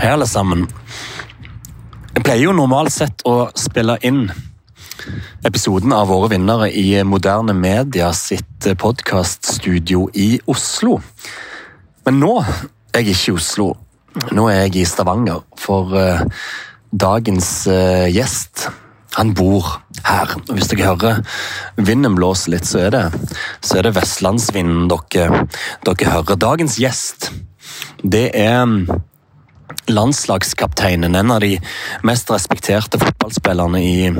Hei, alle sammen. Jeg pleier jo normalt sett å spille inn episoden av Våre vinnere i Moderne Media sitt podkaststudio i Oslo. Men nå er jeg ikke i Oslo. Nå er jeg i Stavanger, for uh, dagens uh, gjest han bor her. Hvis dere hører vinden blåse litt, så er det, så er det vestlandsvinden dere, dere hører. Dagens gjest, det er landslagskapteinen, en av de mest respekterte fotballspillerne i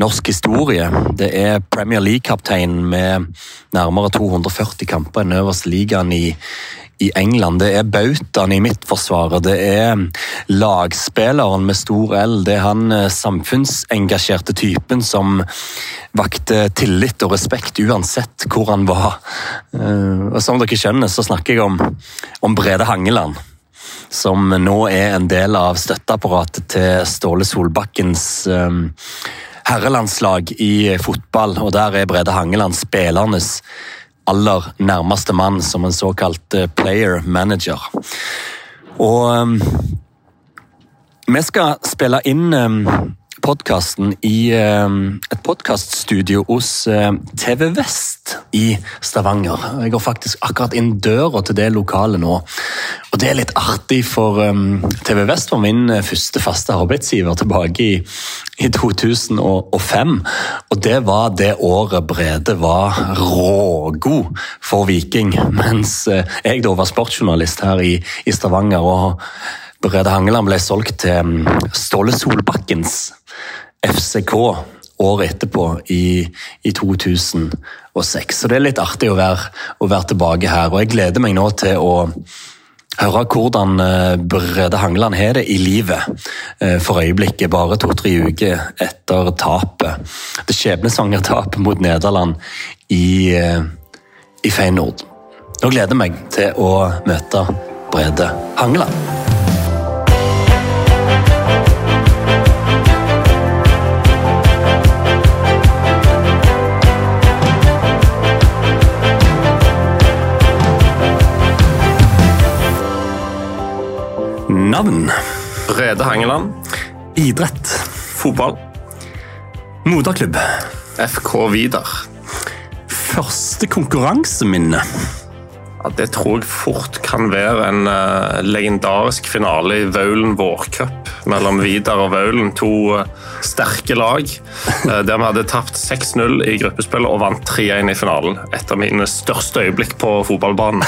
norsk historie. Det er Premier League-kapteinen med nærmere 240 kamper i den øverste ligaen i, i England. Det er bautaen i Midtforsvaret. Det er lagspilleren med stor L. Det er han eh, samfunnsengasjerte typen som vakte tillit og respekt uansett hvor han var. Eh, og Som dere skjønner, så snakker jeg om, om Brede Hangeland som nå er en del av støtteapparatet til Ståle Solbakkens um, herrelandslag i fotball. og Der er Brede Hangeland spillernes aller nærmeste mann, som en såkalt player manager. Og um, vi skal spille inn um, podkasten i um, et podkaststudio hos uh, TV Vest i Stavanger. Jeg går faktisk akkurat inn døra til det lokalet nå. Og det er litt artig, for um, TV Vest var min første faste arbeidsgiver tilbake i, i 2005. Og det var det året Brede var rågod for Viking, mens uh, jeg da var sportsjournalist her i, i Stavanger. og Brede Hangeland ble solgt til Ståle Solbakkens FCK året etterpå, i, i 2006. Så det er litt artig å være, å være, tilbake her. Og jeg gleder meg nå til å høre hvordan Brede Hangeland har det i livet for øyeblikket, bare to-tre uker etter tapet. Det skjebnesvangre tapet mot Nederland i, i Feyenoord. Nå gleder jeg meg til å møte Brede Hangeland. Navn? Brede Hangeland. Idrett? Fotball. Moderklubb? FK Vidar. Første konkurranseminne? Ja, det tror jeg fort kan være en uh, legendarisk finale i Vaulen vårcup mellom Vidar og Vaulen. To uh, sterke lag. Uh, der vi hadde tapt 6-0 i gruppespillet og vant 3-1 i finalen. Et av mine største øyeblikk på fotballbanen.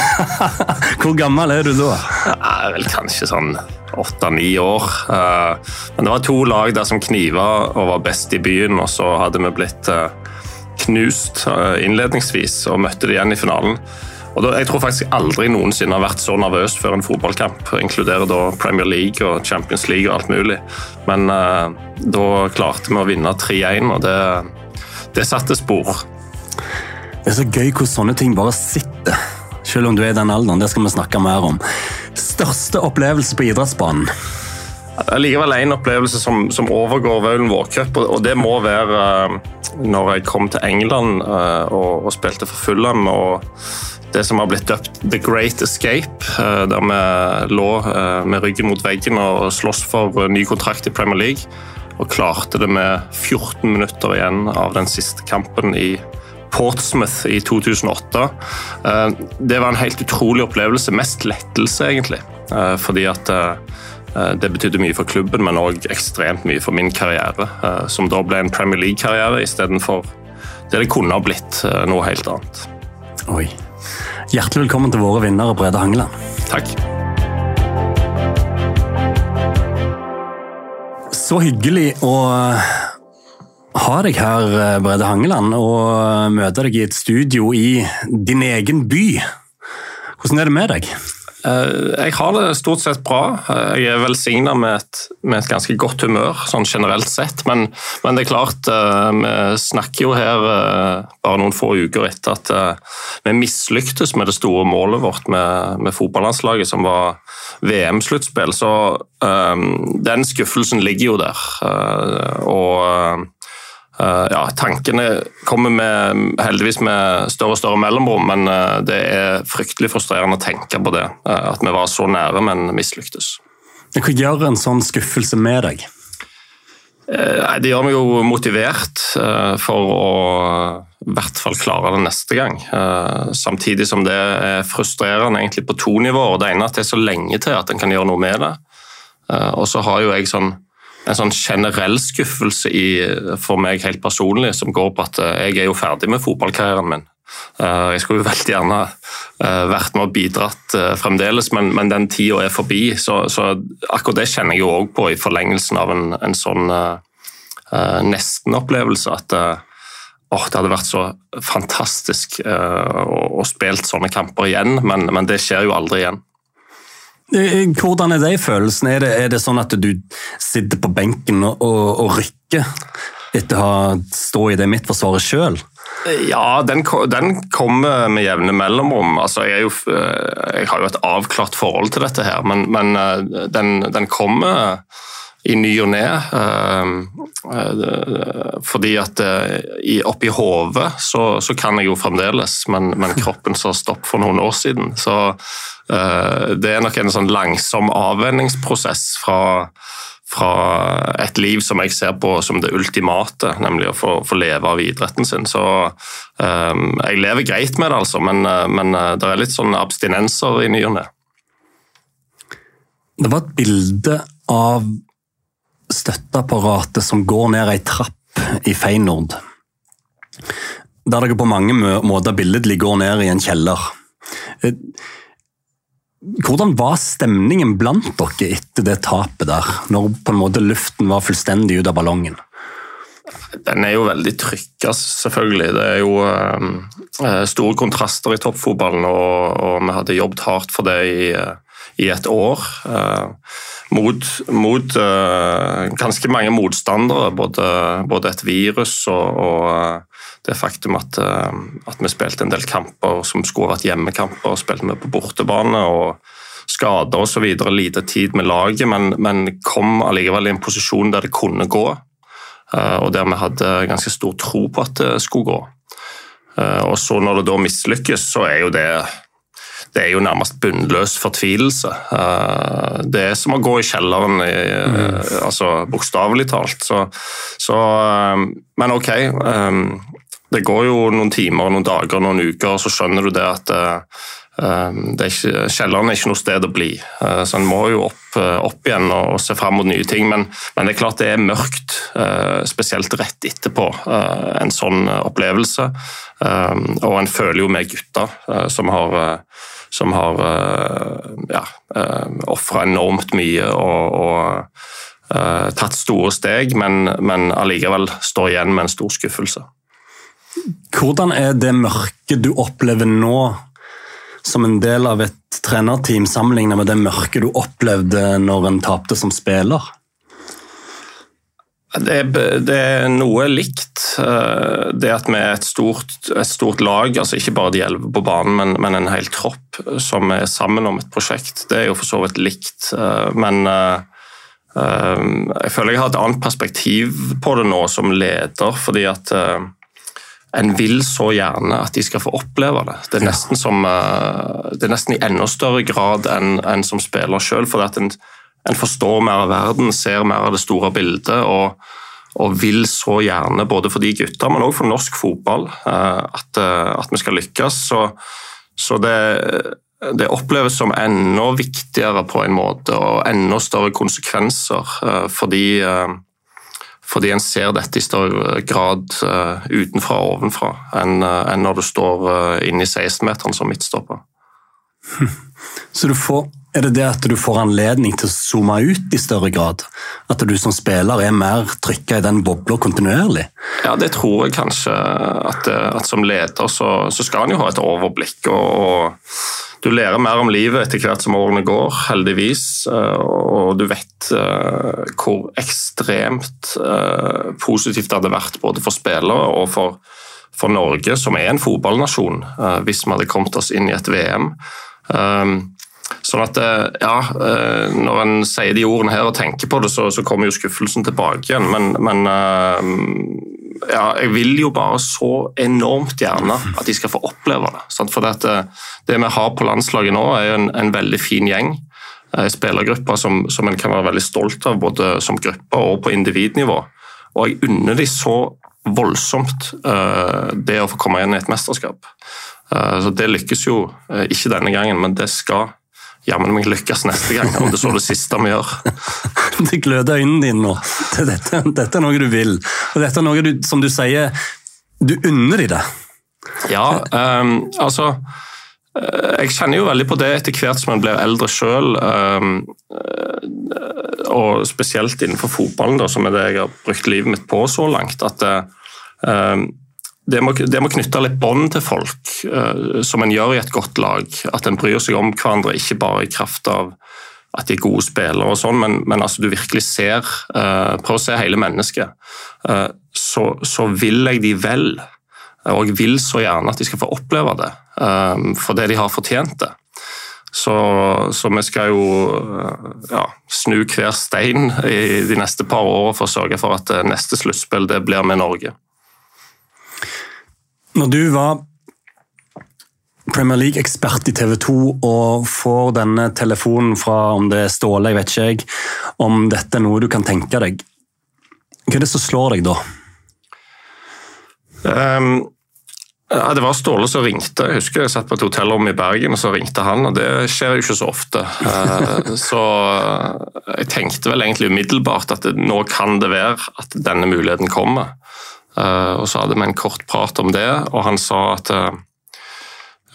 Hvor gammel er du da? Er vel kanskje sånn åtte-ni år. Men det var to lag der som kniva og var best i byen, og så hadde vi blitt knust innledningsvis og møtte det igjen i finalen. Og da, Jeg tror faktisk aldri noensinne har vært så nervøs før en fotballkamp. Inkluderer da Premier League og Champions League og alt mulig. Men uh, da klarte vi å vinne 3-1, og det, det satte spor. Det er så gøy hvordan sånne ting bare sitter. Selv om du er i den alderen. Det skal vi snakke mer om. Største opplevelse på idrettsbanen? Likevel en opplevelse som, som overgår Vaulen vårcup, og det må være uh, når jeg kom til England uh, og, og, spilte for Fulham. og det som har blitt døpt The Great Escape, der vi lå med ryggen mot veggen og sloss for ny kontrakt i Premier League. Og klarte det med 14 minutter igjen av den siste kampen i Portsmouth i 2008. Det var en helt utrolig opplevelse. Mest lettelse, egentlig. Fordi at det betydde mye for klubben, men òg ekstremt mye for min karriere. Som da ble en Premier League-karriere istedenfor det det kunne ha blitt noe helt annet. Oi. Hjertelig velkommen til våre vinnere, Brede Hangeland. Takk. Så hyggelig å ha deg her, Brede Hangeland, og møte deg i et studio i din egen by. Hvordan er det med deg? Jeg har det stort sett bra. Jeg er velsigna med, med, et ganske godt humør sånn generelt sett. Men, men, det er klart, vi snakker jo her bare noen få uker etter at vi mislyktes med det store målet vårt med, med fotballandslaget, som var VM-sluttspill. Så um, den skuffelsen ligger jo der. og ja, Tankene kommer med, heldigvis med større og større mellomrom, men uh, det er fryktelig frustrerende å tenke på det. Uh, at vi var så nære, men mislyktes. Hva gjør en sånn skuffelse med deg? Eh, det gjør meg jo motivert eh, for å i hvert fall klare det neste gang. Eh, samtidig som det er frustrerende egentlig på to nivåer. Det ene er at det er så lenge til at en kan gjøre noe med det. Og så har jo jeg sånn, en sånn generell skuffelse i, for meg helt personlig som går på at jeg er jo ferdig med fotballkarrieren min. Eh, jeg skulle jo veldig gjerne eh, vært med og bidratt eh, fremdeles, men, men den tida er forbi. Så, så, akkurat det kjenner jeg jo òg på i forlengelsen av en, en sånn uh, nesten-opplevelse. At uh, det hadde vært så fantastisk uh, å, å spilt sånne kamper igjen, men, men, det skjer jo aldri igjen. Hvordan er de følelsene? Er er det sånn at du sitter på benken og, og, rykker etter å ha stått i det midtforsvaret sjøl? Ja, den, den kommer med jevne mellomrom. Altså, jeg, jo, eh, jeg, har jo et avklart forhold til dette her, men, men eh, den, den, kommer i ny og ne. Eh, fordi at oppi hodet så, så, kan jeg jo fremdeles, men, men kroppen sa stopp for noen år siden. Så det er nok en sånn langsom avvenningsprosess fra fra et liv som jeg ser på som det ultimate, nemlig å få, få leve av idretten sin. Så um, jeg lever greit med det, altså, men, eh, men eh, det er litt sånn abstinenser i ny og ne. Det var et bilde av støtteapparatet som går ned ei trapp i Feinord. Der dere på mange måter billedlig går ned i en kjeller. Eh, hvordan var stemningen blant dere etter det tapet der, når på en måte luften var fullstendig ut av ballongen? Den er jo veldig trykk, selvfølgelig. Det er jo eh, store kontraster i toppfotballen, og, og, vi hadde jobbet hardt for det i, uh, i et år. Uh, mot, mot ganske mange motstandere, både, både et virus og, og det faktum at, eh, at, vi spilte en del kamper som skulle vært hjemmekamper, spilte vi på bortebane. og Skader osv. Lite tid med laget, men, men kom allikevel i en posisjon der det kunne gå. Eh, og der vi hadde ganske stor tro på at det skulle gå. Eh, og så Når det da mislykkes, så er jo det det er jo nærmest bunnløs fortvilelse. Det er som å gå i kjelleren, mm. altså bokstavelig talt. Så, så, men ok, det går jo noen timer, noen dager, noen uker, og så skjønner du det at det er ikke, kjelleren er ikke noe sted å bli. Så En må jo opp, opp igjen og, og, se fram mot nye ting. Men, men, det er klart det er mørkt, spesielt rett etterpå en sånn opplevelse. og en føler jo med gutta som har, som har ja, ofra enormt mye og, og tatt store steg, men, men allikevel står igjen med en stor skuffelse. Hvordan er det mørket du opplever nå, som en del av et trenerteam, sammenlignet med det mørket du opplevde når en tapte som spiller? Det er, det er, noe likt. Eh, det at vi er et stort, et stort lag, altså ikke bare de elleve på banen, men, men, en hel tropp som er sammen om et prosjekt, det er jo for så vidt likt. Eh, men eh, jeg føler jeg har et annet perspektiv på det nå som leder, fordi at en vil så gjerne at de skal få oppleve det. Det er nesten, som, det er nesten i enda større grad enn en som spiller sjøl. For at en, en, forstår mer av verden, ser mer av det store bildet. og, og vil så gjerne, både for de gutta, men òg for norsk fotball, eh, at, eh, at vi skal lykkes. Så, så det, det, oppleves som enda viktigere på en måte, og enda større konsekvenser. Fordi fordi en ser dette i større grad utenfra og ovenfra enn, når du står inne i 16-meteren som midtstopper. Så du får, er det det at du får anledning til å zoome ut i større grad? At du som spiller er mer trykka i den bobla kontinuerlig? Ja, det tror jeg kanskje. At, at som leder så, så, skal en jo ha et overblikk. og, og du lærer mer om livet etter hvert som årene går, heldigvis. Eh, og du vet eh, hvor ekstremt eh, positivt det hadde vært både for spillere og for, for Norge, som er en fotballnasjon, hvis vi hadde kommet oss inn i et VM. Sånn at, ja, Når en sier de ordene her og tenker på det, så, så kommer jo skuffelsen tilbake igjen. Men, men ja, jeg vil jo bare så enormt gjerne at de skal få oppleve det. Sant? For det, det, vi har på landslaget nå, er jo en, en veldig fin gjeng. En spillergruppe som, som en kan være veldig stolt av, både som gruppe og på individnivå. Og jeg unner de så voldsomt det å få komme igjen i et mesterskap. Så Det lykkes jo ikke denne gangen, men det skal jammen meg lykkes neste gang. Om det så det siste vi gjør. det gløder øynene dine nå. Dette, dette, er noe du vil. Og dette er noe du, som du sier, du unner i det. Ja, um, altså Jeg kjenner jo veldig på det etter hvert som en blir eldre sjøl. Um, og spesielt innenfor fotballen, som er det jeg har brukt livet mitt på så langt. at um, det må, det må, knytte litt bånd til folk, uh, som en gjør i et godt lag. At en bryr seg om hverandre, ikke bare i kraft av at de er gode spillere, og sånn, men, men altså du virkelig ser uh, Prøv å se hele mennesket. Uh, så, så, vil jeg de vel. Og jeg vil så gjerne at de skal få oppleve det, for det de har fortjent det. Så, så, vi skal jo ja, snu hver stein i de neste par årene for å sørge for at neste sluttspill blir med Norge. Når du var Premier League-ekspert i TV 2 og får denne telefonen fra om det er Ståle, jeg vet ikke jeg, om dette er noe du kan tenke deg, hva er det som slår deg da? Um, ja, det var Ståle som ringte. Jeg husker jeg satt på et hotellrom i Bergen, og så ringte han. og Det skjer jo ikke så ofte. Uh, så jeg tenkte vel egentlig umiddelbart at nå kan det være at denne muligheten kommer. Eh, og Så hadde vi en kort prat om det, og han sa at eh,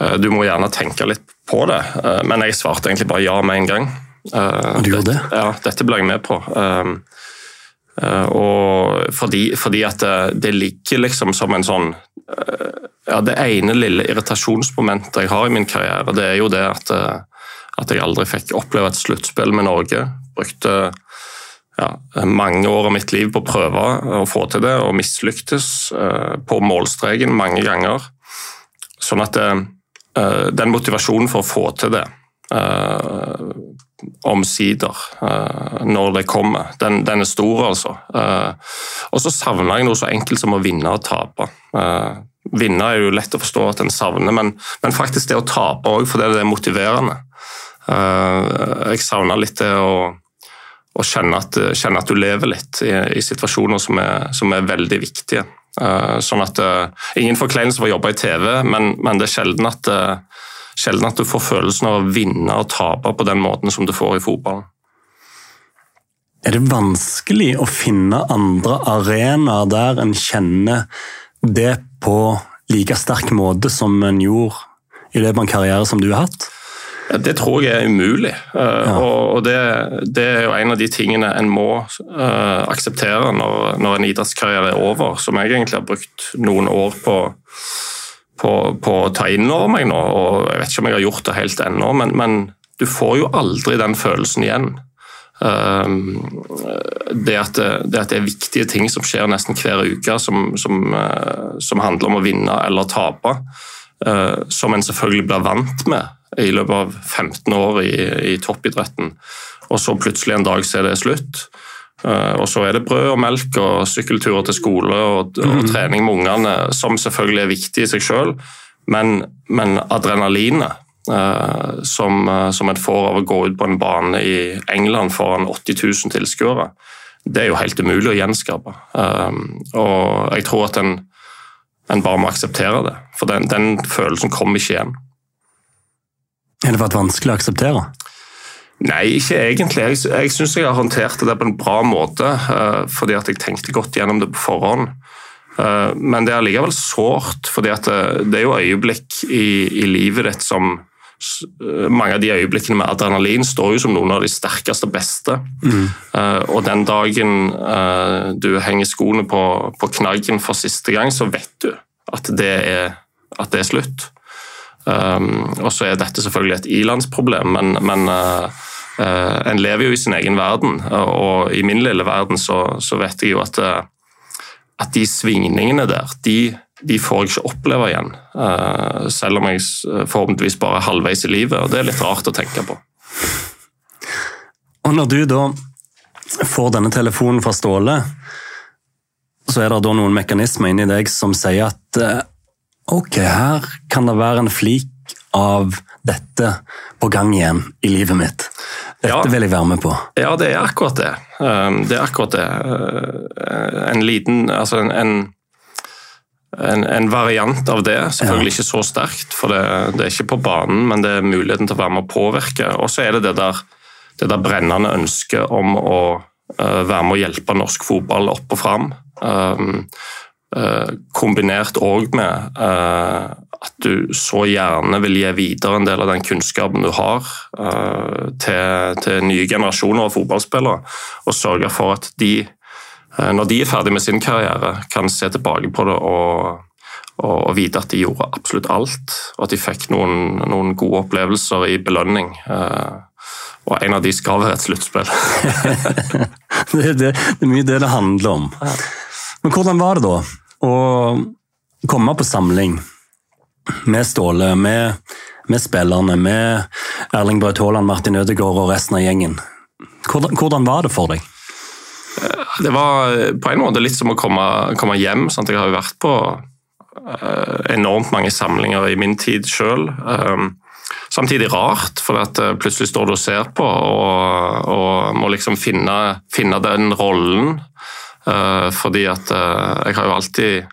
eh, du må gjerne tenke litt på det. Men jeg svarte egentlig bare ja med en gang. Du gjorde det? Ja, dette ble jeg med på. Og fordi, fordi at det, det, ligger liksom som en sånn ja, Det ene lille irritasjonsmomentet jeg har i min karriere, det er jo det at, at jeg aldri fikk oppleve et sluttspill med Norge. Brukte ja, mange år av mitt liv på å prøve å få til det, og mislyktes eh, på målstreken mange ganger. Sånn at det, eh, den motivasjonen for å få til det eh, omsider, når det kommer, den, den er stor, altså. Og så savner jeg noe så enkelt som å vinne og tape. Vinne er jo lett å forstå at en savner, men, men faktisk det å tape òg, fordi det er motiverende. Jeg savner litt det å og kjenne at, kjenne at, du lever litt i, i situasjoner som er, som er, veldig viktige. Uh, sånn at uh, Ingen forkleinelse for å jobbe i TV, men, men det er sjelden at, uh, sjelden at, du får følelsen av å vinne og tape på den måten som du får i fotballen. Er det vanskelig å finne andre arenaer der en kjenner det på like sterk måte som en gjorde i løpet av en karriere som du har hatt? Det tror jeg er umulig. Eh, ja. Og det, det, er jo en av de tingene en må uh, akseptere når, når, en idrettskarriere er over, som jeg egentlig har brukt noen år på, på, på å ta inn over meg nå. og Jeg vet ikke om jeg har gjort det helt ennå, men, men du får jo aldri den følelsen igjen. Uh, det, at det, det, at det, er viktige ting som skjer nesten hver uke, som, som, uh, som handler om å vinne eller tape, som en selvfølgelig blir vant med i løpet av 15 år i, i toppidretten. Og så plutselig en dag så er det slutt. Uh, og så er det brød og melk og sykkelturer til skole og, og mm. trening med ungene, som selvfølgelig er viktig i seg sjøl, men, men adrenalinet uh, som, som en får av å gå ut på en bane i England foran 80 000 tilskuere, det er jo helt umulig å gjenskape. og jeg tror at en, en bare må akseptere det, for den, den følelsen kommer ikke igjen. Har det vært vanskelig å akseptere? Nei, ikke egentlig. Jeg, jeg syns jeg har håndtert det på en bra måte, uh, fordi at jeg tenkte godt gjennom det på forhånd. Uh, men det er allikevel sårt, fordi at det, det er jo øyeblikk i, i, livet ditt som mange av de øyeblikkene med adrenalin står jo som noen av de sterkeste og beste. Mm. Uh, og den dagen du henger skoene på, på knaggen for siste gang, så vet du at det er, at det er slutt. Um, og så er dette selvfølgelig et ilandsproblem, men, men uh, uh, en lever jo i sin egen verden. Og i min lille verden så, så vet jeg jo at, uh, at de svingningene der, de, de, får jeg ikke oppleve igjen. Uh, selv om jeg forhåpentligvis bare er halvveis i livet, og det er litt rart å tenke på. Og når du da får denne telefonen fra Ståle, så er det da noen mekanismer inni deg som sier at Ok, her kan det være en flik av dette på gang igjen i livet mitt. Dette Ja. vil jeg være med på. Ja, det er akkurat det. Um, Det er akkurat det. En liten Altså en, en, en, en variant av det. Selvfølgelig ikke så sterkt, for det, det er ikke på banen, men det er muligheten til å være med å påvirke. Og så er det det der, det der brennende ønsket om å uh, være med å hjelpe norsk fotball opp og fram. Um, uh, kombinert òg med uh, at du så gjerne vil gi videre en del av den kunnskapen du har til, til nye generasjoner av fotballspillere, og sørge for at de, når de er ferdig med sin karriere, kan se tilbake på det og, og, og vite at de gjorde absolutt alt, og at de fikk noen, noen gode opplevelser i belønning. Uh, og en av de skal være et sluttspill. Det, det, det er mye det det handler om. Men hvordan var det da å komme på samling med Ståle, med, med spillerne, med Erling Braut Haaland, Martin Ødegaard og resten av gjengen? Hvordan, hvordan var det for deg? Det var på en måte litt som å komme, komme hjem. Sant? Jeg har jo vært på eh, enormt mange samlinger i min tid sjøl. samtidig rart, for at eh, plutselig står du og ser på og, og må liksom finne, finne den rollen. Eh, fordi at jeg har jo alltid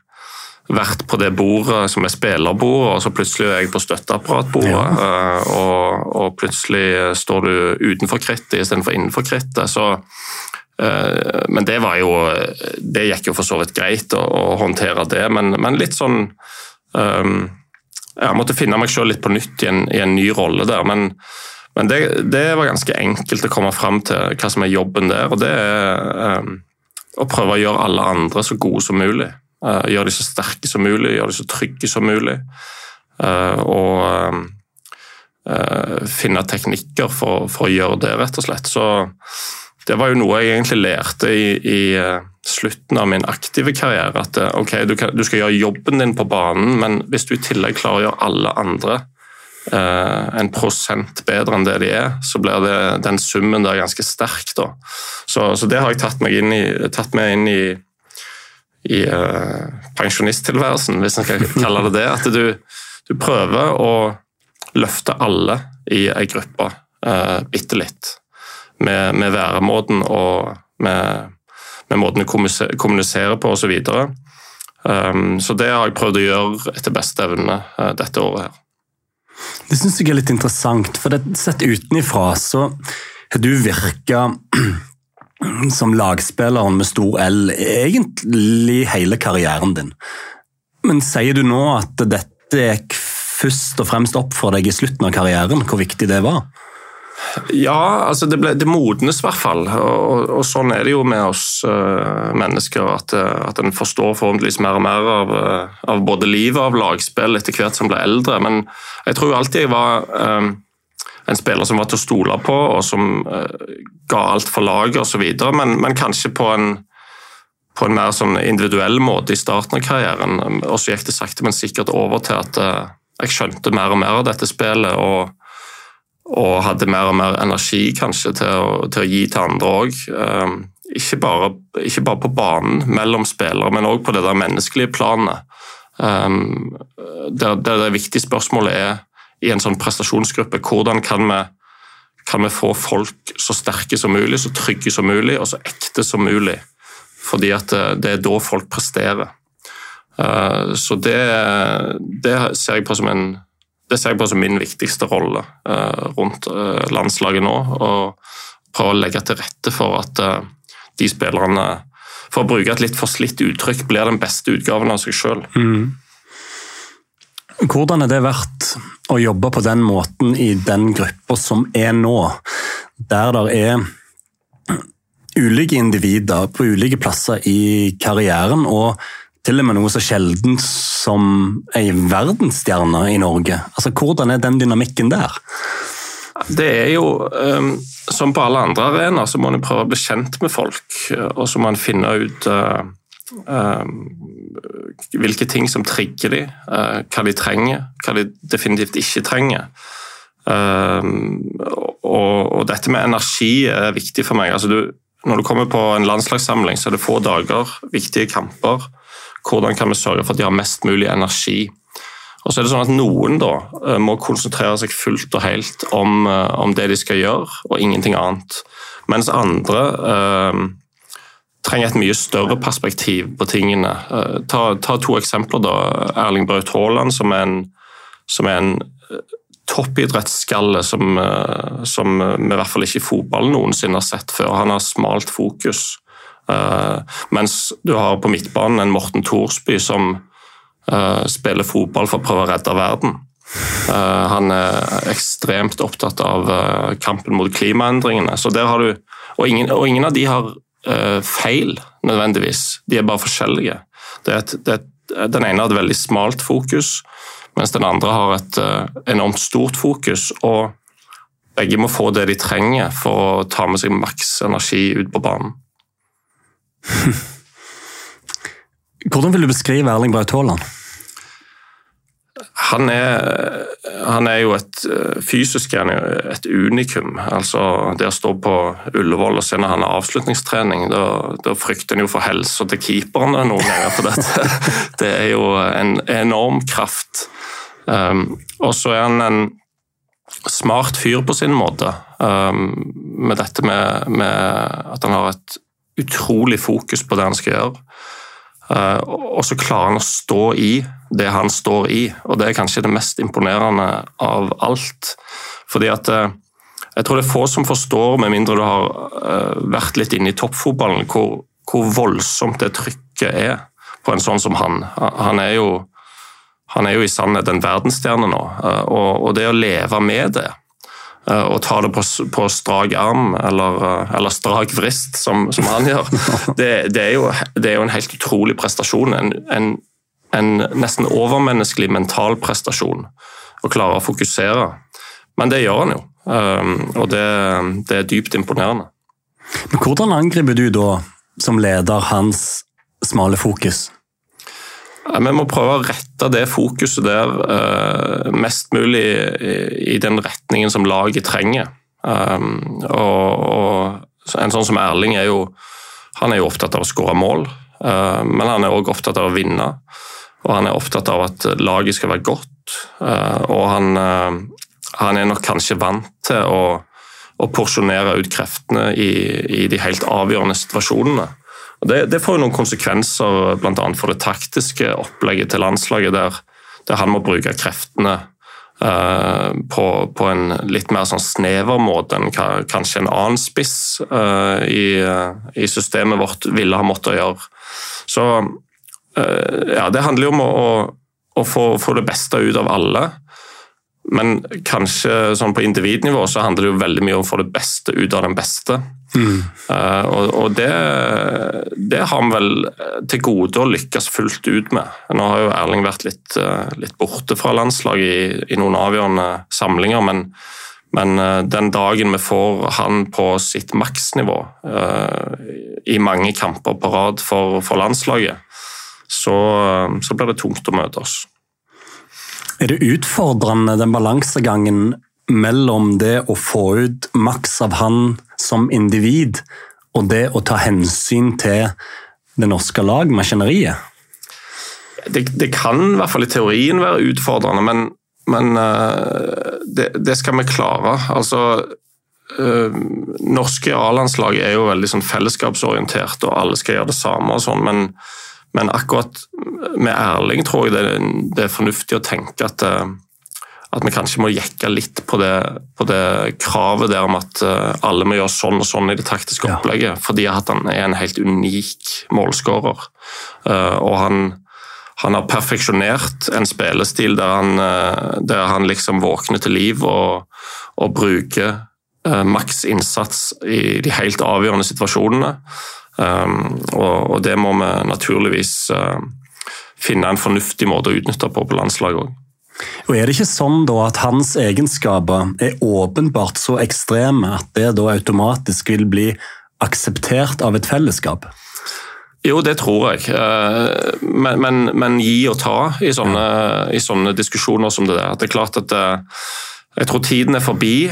vært på det bordet som er spillerbord, og så plutselig er jeg på støtteapparatbordet. eh, og, og plutselig står du utenfor krittet istedenfor innenfor krittet. Så Men det var jo Det gikk jo for så vidt greit å, å håndtere det, men, men litt sånn um, Jeg måtte finne meg sjøl litt på nytt i en, i en ny rolle der. Men, men det, det, var ganske enkelt å komme fram til hva som er jobben der. Og det er um, å prøve å gjøre alle andre så gode som mulig. Uh, gjøre de så sterke som mulig, gjøre de så trygge som mulig. Uh, og uh, finne teknikker for, for å gjøre det, rett og slett. Så det var jo noe jeg egentlig lærte i, i uh, slutten av min aktive karriere. At uh, ok, du, kan, du, skal gjøre jobben din på banen, men hvis du i tillegg klarer å gjøre alle andre eh, en prosent bedre enn det de er, så blir det, den summen der ganske sterk. Da. Så, så det har jeg tatt, meg inn i, tatt med inn i, i pensjonisttilværelsen, hvis en skal kalle det det. At du, du prøver å løfte alle i ei gruppe uh, bitte litt med, med væremåten og med, med måten å kommunisere på osv. Så, um, så det har jeg prøvd å gjøre etter beste evne uh, dette året. her. Det syns jeg er litt interessant, for det, sett utenifra så har du virka som lagspilleren med stor L egentlig hele karrieren din. Men sier du nå at dette gikk først og fremst opp for deg i slutten av karrieren, hvor viktig det var? Ja, altså det, ble, det modnes i hvert fall. Og, og, sånn er det jo med oss uh, mennesker. At, at en forstår forhåpentligvis mer og mer av, uh, av både livet og av lagspill etter hvert som blir eldre. Men jeg tror alltid jeg var um, en spiller som var til å stole på, og som uh, ga alt for laget osv. Men, men kanskje på en, på en mer sånn individuell måte i starten av karrieren. Og så gikk det sakte, men sikkert over til at jeg skjønte mer og mer av dette spillet. og og hadde mer og mer energi kanskje til å, til å gi til andre òg. Um, ikke, ikke, bare på banen mellom spillere, men òg på det der menneskelige planet. Det, der, der det viktige spørsmålet er i en sånn prestasjonsgruppe hvordan kan vi, kan vi få folk så sterke som mulig, så trygge som mulig og så ekte som mulig. Fordi at det, det er da folk presterer. Uh, så det, det ser jeg på som en det ser jeg på som min viktigste rolle uh, rundt uh, landslaget nå. Og prøve å legge til rette for at uh, de spillerne, for å bruke et litt forslitt uttrykk, blir den beste utgaven av seg sjøl. Mm. Hvordan er det vært å jobbe på den måten i den gruppa som er nå, der det er ulike individer på ulike plasser i karrieren, og til og med noe så sjeldent som ei verdensstjerne i Norge. Altså, Hvordan er den dynamikken der? Det er jo, um, som på alle andre arenaer, så må en prøve å bli kjent med folk. Og så må en finne ut uh, uh, hvilke ting som trigger dem, uh, hva de trenger, hva de definitivt ikke trenger. Og, og, dette med energi er viktig for meg. Altså, du, når du kommer på en landslagssamling, så er det få dager, viktige kamper. Hvordan kan vi sørge for at de har mest mulig energi? Og så er det sånn at Noen da eh, må konsentrere seg fullt og helt om, eh, om det de skal gjøre, og ingenting annet. Mens andre eh, trenger et mye større perspektiv på tingene. Eh, ta, ta, to eksempler. da. Erling Braut Haaland, som er en, som er en toppidrettsskalle som, som, vi i hvert fall ikke i fotball noensinne har sett før. Han har smalt fokus. Uh, mens du har på midtbanen en Morten Thorsby som uh, spiller fotball for å prøve å redde verden. Uh, han er ekstremt opptatt av kampen mot klimaendringene. Så der har du, og, ingen, og ingen av de har feil, nødvendigvis. De er bare forskjellige. Er et, er, den ene har et veldig smalt fokus, mens den andre har et enormt stort fokus. og begge må få det de trenger for å ta med seg maks energi ut på banen. Hvordan vil du beskrive Erling Braut Haaland? Han er, han er, jo et fysisk et unikum. Altså, det å stå på Ullevål og se når han har avslutningstrening, da, da frykter en jo for helsa til keeperne noen ganger. For dette. det er jo en enorm kraft. Um, og så er han en smart fyr på sin måte. Um, med dette med, med at han har et utrolig fokus på det han skal gjøre. Eh, og så klarer han å stå i det han står i, og det er kanskje det mest imponerende av alt. Fordi at eh, jeg tror det er få som forstår, med mindre du har eh, vært litt inne i toppfotballen, hvor, hvor voldsomt det trykket er på en sånn som han. Han er jo, han er jo i sannhet en verdensstjerne nå, og, og det å leve med det og ta det på, på strak arm eller, eh, eller, strak vrist, som, som han gjør. Det, det, er jo, det, er jo, en helt utrolig prestasjon. En, en, en, nesten overmenneskelig mental prestasjon. Å klare å fokusere. Men det gjør han jo, eh, og det, det er dypt imponerende. Men Hvordan angriper du da, som leder, hans smale fokus? Vi må prøve å rette det fokuset der uh, mest mulig i, den retningen som laget trenger. Um, og, En sånn som Erling er jo, han er jo opptatt av å skåre mål, uh, men han er òg opptatt av å vinne. Og han er opptatt av at laget skal være godt, uh, og han, han, er nok kanskje vant til å, å porsjonere ut kreftene i, i de helt avgjørende situasjonene. Det, det, får jo noen konsekvenser bl.a. for det taktiske opplegget til landslaget, der, der han må bruke kreftene uh, på, på, en litt mer sånn snever måte enn kanskje en annen spiss uh, i, uh, i, systemet vårt ville ha måttet gjøre. Så ja, det handler jo om å, å få, få, det beste ut av alle. Men kanskje sånn på individnivå så handler det jo veldig mye om å få det beste ut av den beste. Uh, og, og det, det, har vi vel til gode å lykkes fullt ut med. Nå har jo Erling vært litt, uh, litt borte fra landslaget i, i, noen avgjørende samlinger, men, men uh, den dagen vi får han på sitt maksnivå i mange kamper på rad for, for landslaget, så, så blir det tungt å møte oss. Er det utfordrende, den balansegangen mellom det å få ut maks av han som individ, og det å ta hensyn til det norske lagmaskineriet? Det, det kan i hvert fall i teorien være utfordrende, men, men uh, det, det, skal vi klare. Altså, uh, norske A-landslag er jo veldig sånn fellesskapsorientert, og alle skal gjøre det samme. og sånn, men men akkurat med Erling tror jeg det, det er fornuftig å tenke at, eh, at vi kanskje må jekke litt på det, på det, kravet der om at eh, alle må gjøre sånn og sånn i det taktiske opplegget. Ja. Fordi at han er en helt unik målskårer. Eh, og han, han har perfeksjonert en spillestil der han, der han liksom våkner til liv og, og bruker maks innsats i de helt avgjørende situasjonene. Og, det må vi naturligvis finne en fornuftig måte å utnytte på på landslaget òg. Og Er det ikke sånn da at hans egenskaper er åpenbart så ekstreme at det da automatisk vil bli akseptert av et fellesskap? Jo, det tror jeg. Uh, men, men, men gi og ta i sånne, i sånne, diskusjoner som det der. Det er klart at uh, jeg tror tiden er forbi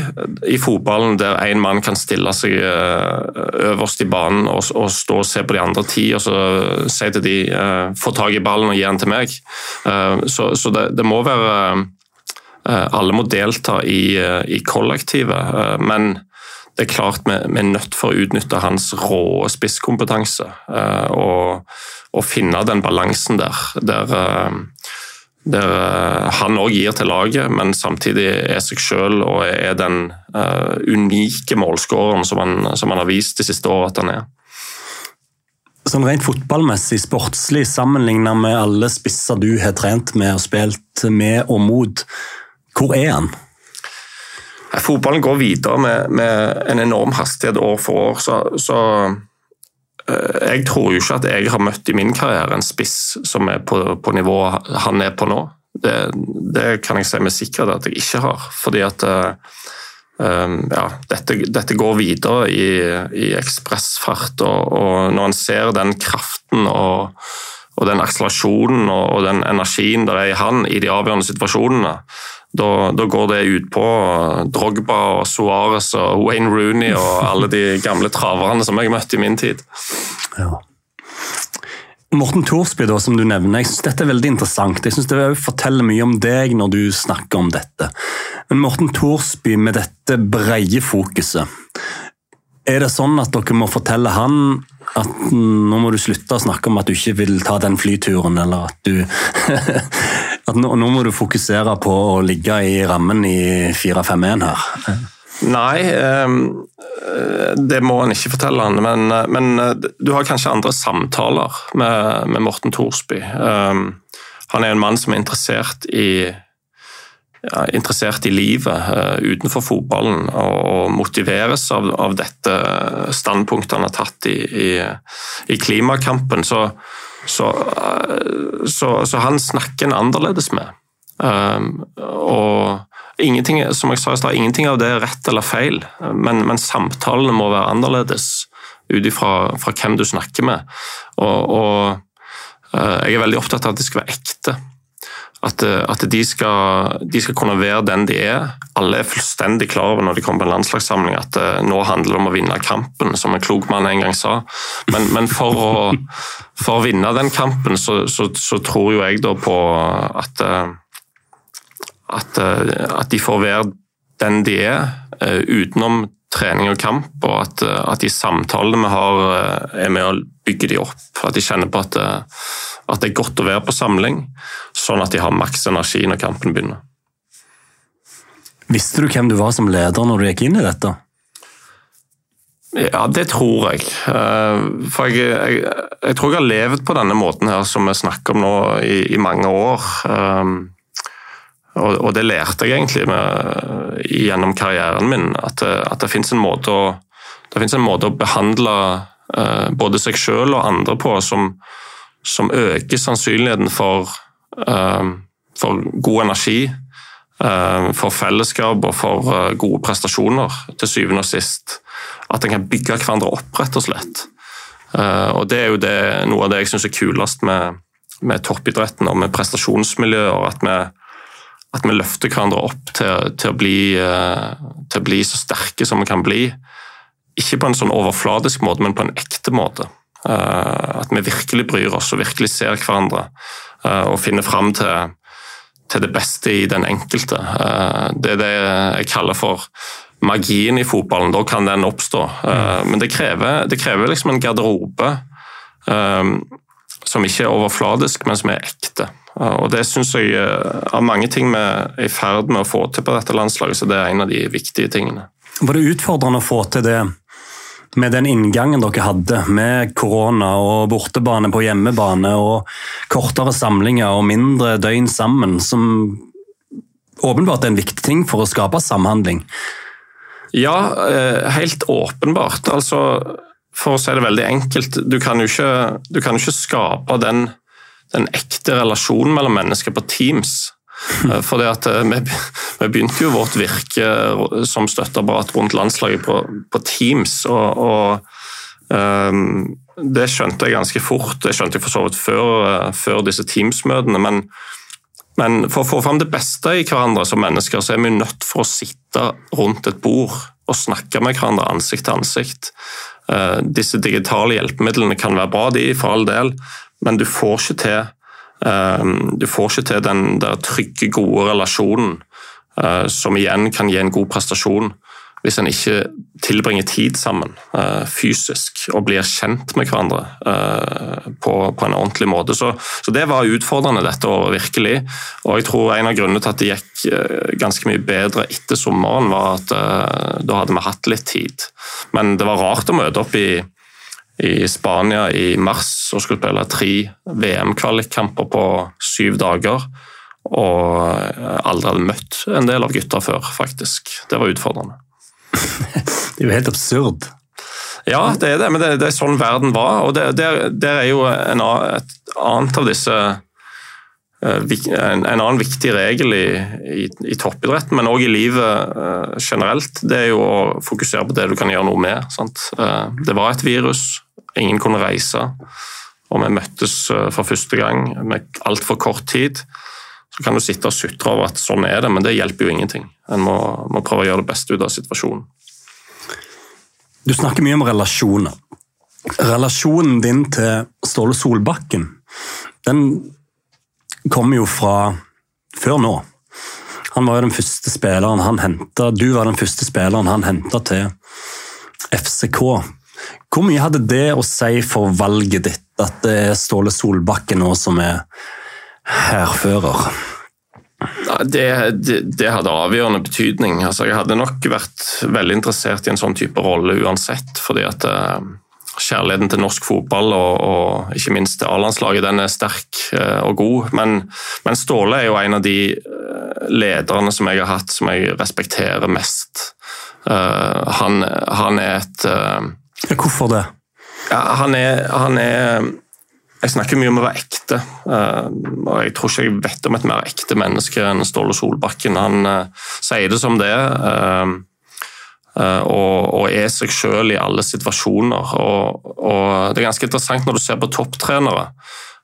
i fotballen der én mann kan stille seg øverst i banen og, og, stå og se på de andre ti og så si til de få tak i ballen og gi den til meg. Så, så det, det, må være Alle må delta i, i kollektivet, men det er klart vi, vi er nødt for å utnytte hans rå spisskompetanse og, og, finne den balansen der. der der eh, han òg gir til laget, men samtidig er seg sjøl og er den uh, unike målskåreren som som han har vist de siste årene at han er. Sånn Rent fotballmessig, sportslig, sammenlignet med alle spisser du har trent med og spilt med og mot, hvor er han? Fotballen går videre med, med en enorm hastighet år for år. så, så jeg tror jo ikke at jeg har møtt i min karriere en spiss som er på, på nivået han er på nå. Det, det, kan jeg si med sikkerhet at jeg ikke har. Fordi at um, ja, dette, dette, går videre i, i ekspressfart. Og, og, når en ser den kraften og, og den akselerasjonen og, og, den energien der er i han i de avgjørende situasjonene, da, da, går det ut på Drogba og Suárez og Wayne Rooney og alle de gamle traverne som jeg møtte i min tid. Ja. Morten Thorsby, da, som du nevner, jeg synes dette er veldig interessant. Jeg synes Det forteller mye om deg når du snakker om dette. Men Morten Thorsby med dette brede fokuset, er det sånn at dere må fortelle han at nå må du slutte å snakke om at du ikke vil ta den flyturen, eller at du At nå, nå må du fokusere på å ligge i rammen i 4-5-1 her? Nei, ehm, det må en ikke fortelle han. Men, men, du har kanskje andre samtaler med, med Morten Thorsby. Ehm, han er en mann som er interessert i interessert i livet uh, utenfor fotballen og, motiveres av, av, dette standpunktet han har tatt i, i, i klimakampen, så, så, uh, så, så, han snakker en annerledes med. Um, og ingenting, som jeg sa i stad, ingenting av det er rett eller feil, men, men samtalene må være annerledes ut ifra hvem du snakker med. Og, og uh, jeg er veldig opptatt av at det skal være ekte. At, eh, at de, skal, de, skal, kunne være den de er. Alle er fullstendig klar over når de kommer på en landslagssamling at uh, nå handler det om å vinne kampen, som en klok mann en gang sa. Men, men for, å, for, å, vinne den kampen, så, så, så tror jo jeg da på at, uh, at, at de får være den de er, utenom trening og kamp, og at, at de samtalene vi har, er med å bygge de opp. At de kjenner på at at det er godt å være på samling, sånn at de har maks energi når kampen begynner. Visste du hvem du var som leder når du gikk inn i dette? Ja, det tror jeg. Eh, for jeg, jeg, jeg tror jeg har levd på denne måten her som vi snakker om nå i, i mange år. Eh, og, og, det lærte jeg egentlig med, gjennom karrieren min, at, at det fins en, en, måte å behandle eh, både seg sjøl og andre på som, som øker sannsynligheten for, for god energi, uh, for fellesskap og for uh, gode prestasjoner, til syvende og sist. At en kan bygge hverandre opp, rett og slett. og Det er jo det, noe av det jeg syns er kulest med, med toppidretten og med prestasjonsmiljøer. At vi, at vi løfter hverandre opp til, til, å bli, til å bli så sterke som vi kan bli. Ikke på en sånn overfladisk måte, men på en ekte måte. Eh, at vi virkelig bryr oss og virkelig ser hverandre eh, og finne fram til, til det beste i den enkelte. Eh, det er det jeg kaller for magien i fotballen. Da kan den oppstå. Men det krever, det krever liksom en garderobe som ikke er overfladisk, men som er ekte. Og Det syns jeg av mange ting vi er i ferd med å få til på dette landslaget, så det er en av de viktige tingene. Var det utfordrende å få til det med den inngangen dere hadde, med korona og bortebane på hjemmebane og kortere samlinger og mindre døgn sammen, som åpenbart er en viktig ting for å skape samhandling? Ja, eh, helt åpenbart. Altså, for å si det veldig enkelt, du kan jo ikke, kan ikke skape den, den ekte relasjonen mellom mennesker på Teams for eh, vi, begynte jo vårt virke som støtteapparat rundt landslaget på, på Teams. og, og um, det skjønte jeg ganske fort. Det skjønte jeg for så vidt før, før disse Teams-møtene. Men Men for å få fram det beste i hverandre som mennesker, så er vi nødt for å sitte rundt et bord og snakke med hverandre ansikt til ansikt. Disse digitale hjelpemidlene kan være bra, de, for all del, men du får ikke til, du får ikke til den der trygge, gode relasjonen uh, som igjen kan gi en god prestasjon hvis en ikke tilbringer tid sammen uh, fysisk og blir kjent med hverandre uh, på, en ordentlig måte. Så, så, det var utfordrende dette året, virkelig. Og jeg tror en av grunnene til at det gikk ganske mye bedre etter sommeren, var at da hadde vi hatt litt tid. Men det var rart å møte opp i, i Spania i mars og skulle spille tre VM-kvalikkamper på syv dager. Og aldri hadde møtt en del av gutta før, faktisk. Det var utfordrende. det er jo helt absurd. Ja, det er det, men det, det er sånn verden var. og der, er jo en, et annet av disse eh, en, en annen viktig regel i, i, i toppidretten, men òg i livet uh, generelt, det er jo å fokusere på det du kan gjøre noe med. Sant? det var et virus, ingen kunne reise, og vi møttes uh, for første gang med altfor kort tid. Så kan du sitte og sutre over at sånn er det, men det hjelper jo ingenting. En må, må prøve å gjøre det beste ut av situasjonen. Du snakker mye om relasjoner. Relasjonen din til Ståle Solbakken, den kommer jo fra før nå. Han var jo den første spilleren han henta Du var den første spilleren han henta til FCK. Hvor mye hadde det å si for valget ditt, at det er Ståle Solbakken nå som er hærfører? Det, det, det, hadde avgjørende betydning. Altså, jeg hadde nok vært veldig interessert i en sånn type rolle uansett. fordi at uh, Kjærligheten til norsk fotball og, og ikke minst til A-landslaget den er sterk uh, og god. Men, men, Ståle er jo en av de lederne som jeg har hatt som jeg respekterer mest. Han, han, er et Hvorfor det? Ja, han er, han er jeg snakker mye om å være ekte. Eh, og Jeg tror ikke jeg vet om et mer ekte menneske enn Ståle Solbakken. Han uh, sier det som det uh, og, og, er seg selv i alle situasjoner. Og, og, Det er ganske interessant når du ser på topptrenere.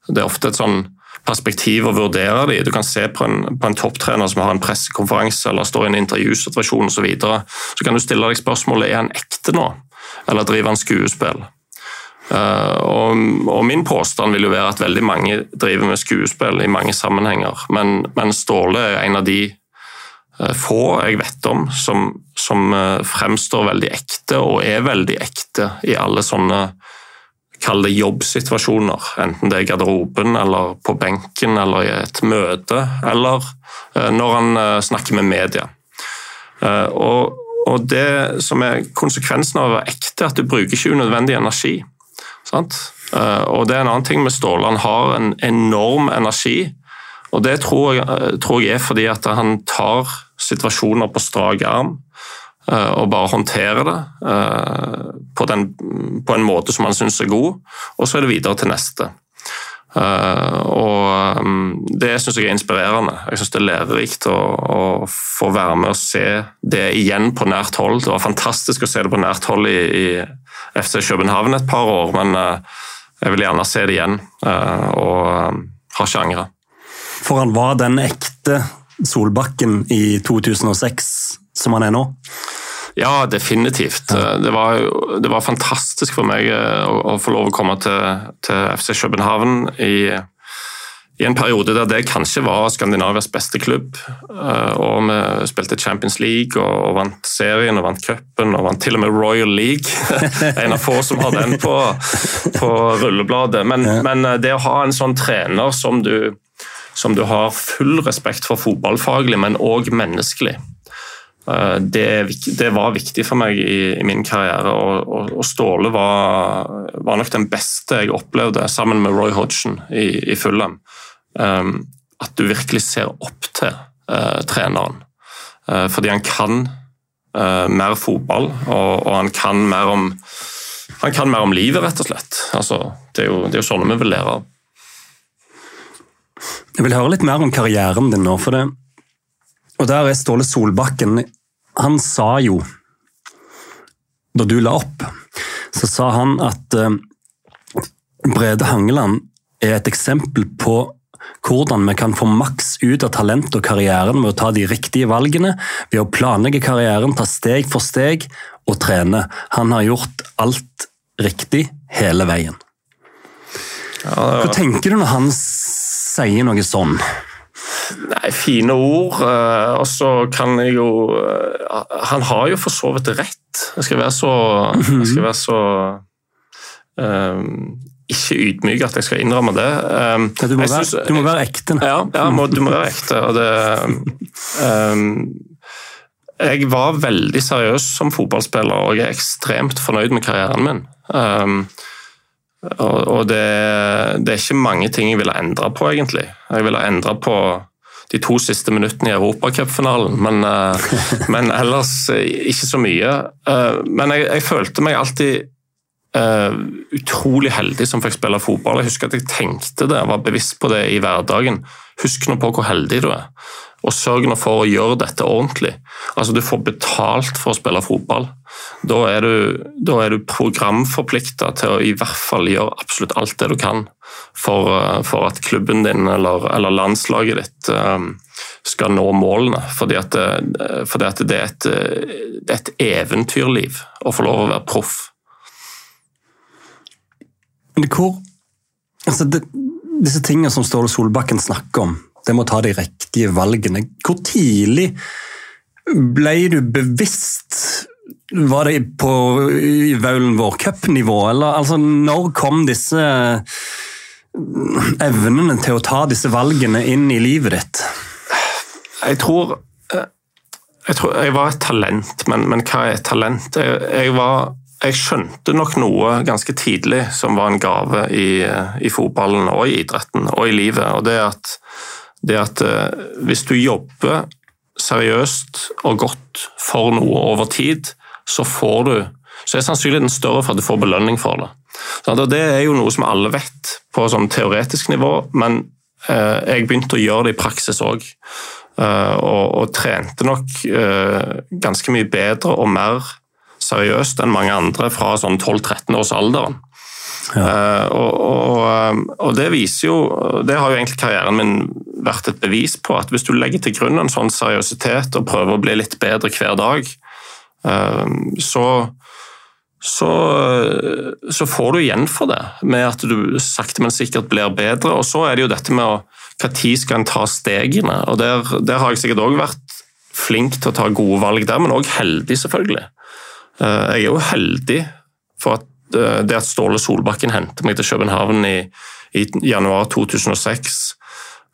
Det er ofte et sånn perspektiv å vurdere dem. Du kan se på en, på en topptrener som har en pressekonferanse eller står i en intervjusituasjon osv. Så, så kan du stille deg spørsmålet er han ekte nå, eller driver han skuespill. Eh, og, og, Min påstand vil jo være at veldig mange driver med skuespill i mange sammenhenger, men, men Ståle er en av de eh, få jeg vet om som, som eh, fremstår veldig ekte, og er veldig ekte i alle sånne Kall det jobbsituasjoner, enten det er garderoben eller på benken eller i et møte, eller når han snakker med media. Og, og Det som er konsekvensen av å være ekte, er at du bruker ikke unødvendig energi. Sant? Eh, og det er en annen ting med Ståle. Han har en enorm energi. Og det tror jeg, eh, tror jeg er fordi at han tar situasjoner på strak arm eh, og bare håndterer det på, den, på en måte som han syns er god, og så er det videre til neste. Og Det syns jeg er inspirerende. Jeg syns det er lærerikt å, å, få være med og se det igjen på nært hold. Det var fantastisk å se det på nært hold i, i FC København et par år, men eh, jeg vil gjerne se det igjen. Eh, og eh, har ikke angra. For han var den ekte Solbakken i 2006 som han er nå? Ja, definitivt. Det, var, det, var, fantastisk for meg å, å få lov å komme til, til FC København i i en periode der det kanskje var Skandinavias beste klubb. Eh, og Vi spilte Champions League og vant serien og vant cupen og vant til og med Royal League. en av få som har den på, på rullebladet. Men, ja. men, eh, det å ha en sånn trener som du, som du har full respekt for fotballfaglig, men òg menneskelig, eh, det, det, var viktig for meg i, i min karriere. Og, og, og Ståle var, var, nok den beste jeg opplevde, sammen med Roy Hodgson i, i Fulham. Um, at du virkelig ser opp til uh, treneren. Uh, fordi han kan uh, mer fotball, og, og, han kan mer om han kan mer om livet, rett og slett. Altså, det, er jo, det er jo sånne vi vil lære av. Jeg vil høre litt mer om karrieren din nå. for det. Og Der er Ståle Solbakken. Han sa jo, da du la opp, så sa han at Brede Hangeland er et eksempel på hvordan vi kan få maks ut av talentet og karrieren ved å ta de riktige valgene, ved å planlegge karrieren, ta steg for steg og trene. Han har gjort alt riktig hele veien. Hva tenker du når han sier noe sånn? Nei, Fine ord. eh, Og så kan jeg jo eh, Han har jo for så vidt rett. Jeg skal være så, jeg skal være så um, Ikke ydmyk at jeg skal innrømme det. Um, Ja, du, må være, synes- du må være ekte. Ja, ja må, du må være ekte. Og det, um, jeg var veldig seriøs som fotballspiller, og jeg er ekstremt fornøyd med karrieren min. Um, og det, det er ikke mange ting jeg ville endra på, egentlig. Jeg ville endra på de to siste minuttene i Europacupfinalen, men, eh, men ellers eh, ikke så mye. Eh, Men jeg, jeg følte meg alltid Uh, utrolig heldig som fikk spille fotball. Jeg husker at jeg tenkte det, var bevisst på det i hverdagen. Husk nå på hvor heldig du er, og sørg nå for å gjøre dette ordentlig. Altså, Du får betalt for å spille fotball. Da er du, da du programforplikta til å i hvert fall gjøre absolutt alt det du kan for, eh, for at klubben din eller, eller landslaget ditt eh, skal nå målene. Fordi at, det- fordi at det, er et, eh, det er et eventyrliv å få lov å være proff. Men hvor, altså det, disse tingene som Ståle Solbakken snakker om, det må ta de riktige valgene. Hvor tidlig ble du bevisst Var det på Vaulen Vår Cup-nivå, eller altså, når kom disse evnene til å ta disse valgene inn i livet ditt? Jeg tror eh, jeg, tror, jeg var et talent, men, men hva er et talent? Jeg, jeg, var, jeg skjønte nok noe ganske tidlig som var en gave i, i fotballen og i idretten og i livet. og det at, det at eh, hvis du jobber seriøst og godt for noe over tid, så får du så er sannsynligheten større for at du får belønning for det. Så det er jo noe som alle vet på sånn teoretisk nivå, men eh, jeg begynte å gjøre det i praksis òg. Uh, og, og, trente nok ganske mye bedre og mer seriøst enn mange andre fra sånn 12-13 års alderen. Ja. Uh, og, og, og, det viser jo Det har jo egentlig karrieren min vært et bevis på. At hvis du legger til grunn en sånn seriøsitet og prøver å bli litt bedre hver dag, så så, så, får du igjen for det, med at du sakte, men sikkert blir bedre. Og så er det jo dette med å Når skal en ta stegene? Og der, der har jeg sikkert òg vært flink til å ta gode valg der, men òg heldig, selvfølgelig. Jeg er jo heldig for at det at Ståle Solbakken hentet meg til København i, i januar 2006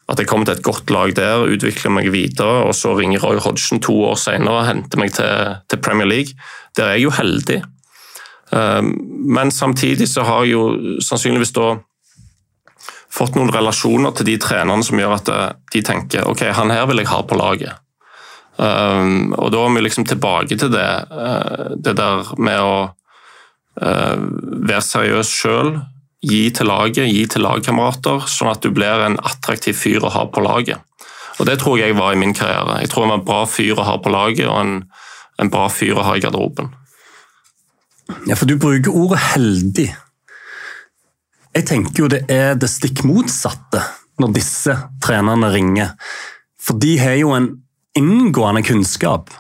at jeg kom til et godt lag der, utvikler meg videre, og så ringer Roy Hodgson to år senere og henter meg til, til Premier League. Der er jeg jo heldig. Men samtidig så har jeg jo sannsynligvis da fått noen relasjoner til de trenerne som gjør at de tenker ok, han her vil jeg ha på laget. Og da er vi liksom tilbake til det, det der med å være seriøs sjøl, gi til laget, gi til lagkamerater, sånn at du blir en attraktiv fyr å ha på laget. Og Det tror jeg var i min karriere. Jeg tror jeg var en bra fyr å ha på laget og en, en bra fyr å ha i garderoben. Ja, for du bruker ordet heldig. Jeg tenker jo det er det stikk motsatte når disse trenerne ringer. For de har jo en inngående kunnskap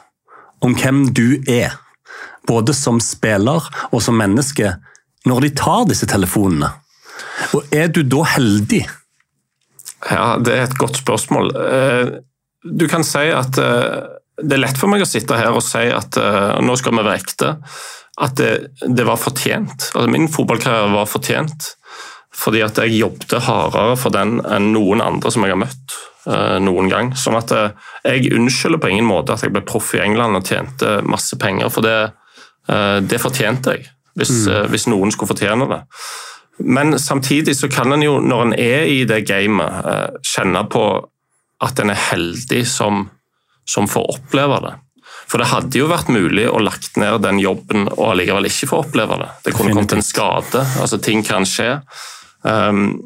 om hvem du er. Både som spiller og som menneske når de tar disse telefonene. Og er du da heldig? Ja, det er et godt spørsmål. Du kan si at det er lett for meg å sitte her og si at nå skal vi være ekte at det, det var fortjent. Altså, min fotballkarriere var fortjent fordi at jeg jobbet hardere for den enn noen andre som jeg har møtt noen gang. Sånn at Jeg unnskylder på ingen måte at jeg ble proff i England og tjente masse penger, for det, det fortjente jeg. Hvis, mm. hvis, noen skulle fortjene det. Men samtidig så kan en jo, når en er i det gamet, kjenne på at en er heldig som, som får oppleve det. For det hadde jo vært mulig å lagt ned den jobben og allikevel ikke få oppleve det. Det kunne kommet en skade. altså Ting kan skje. Um,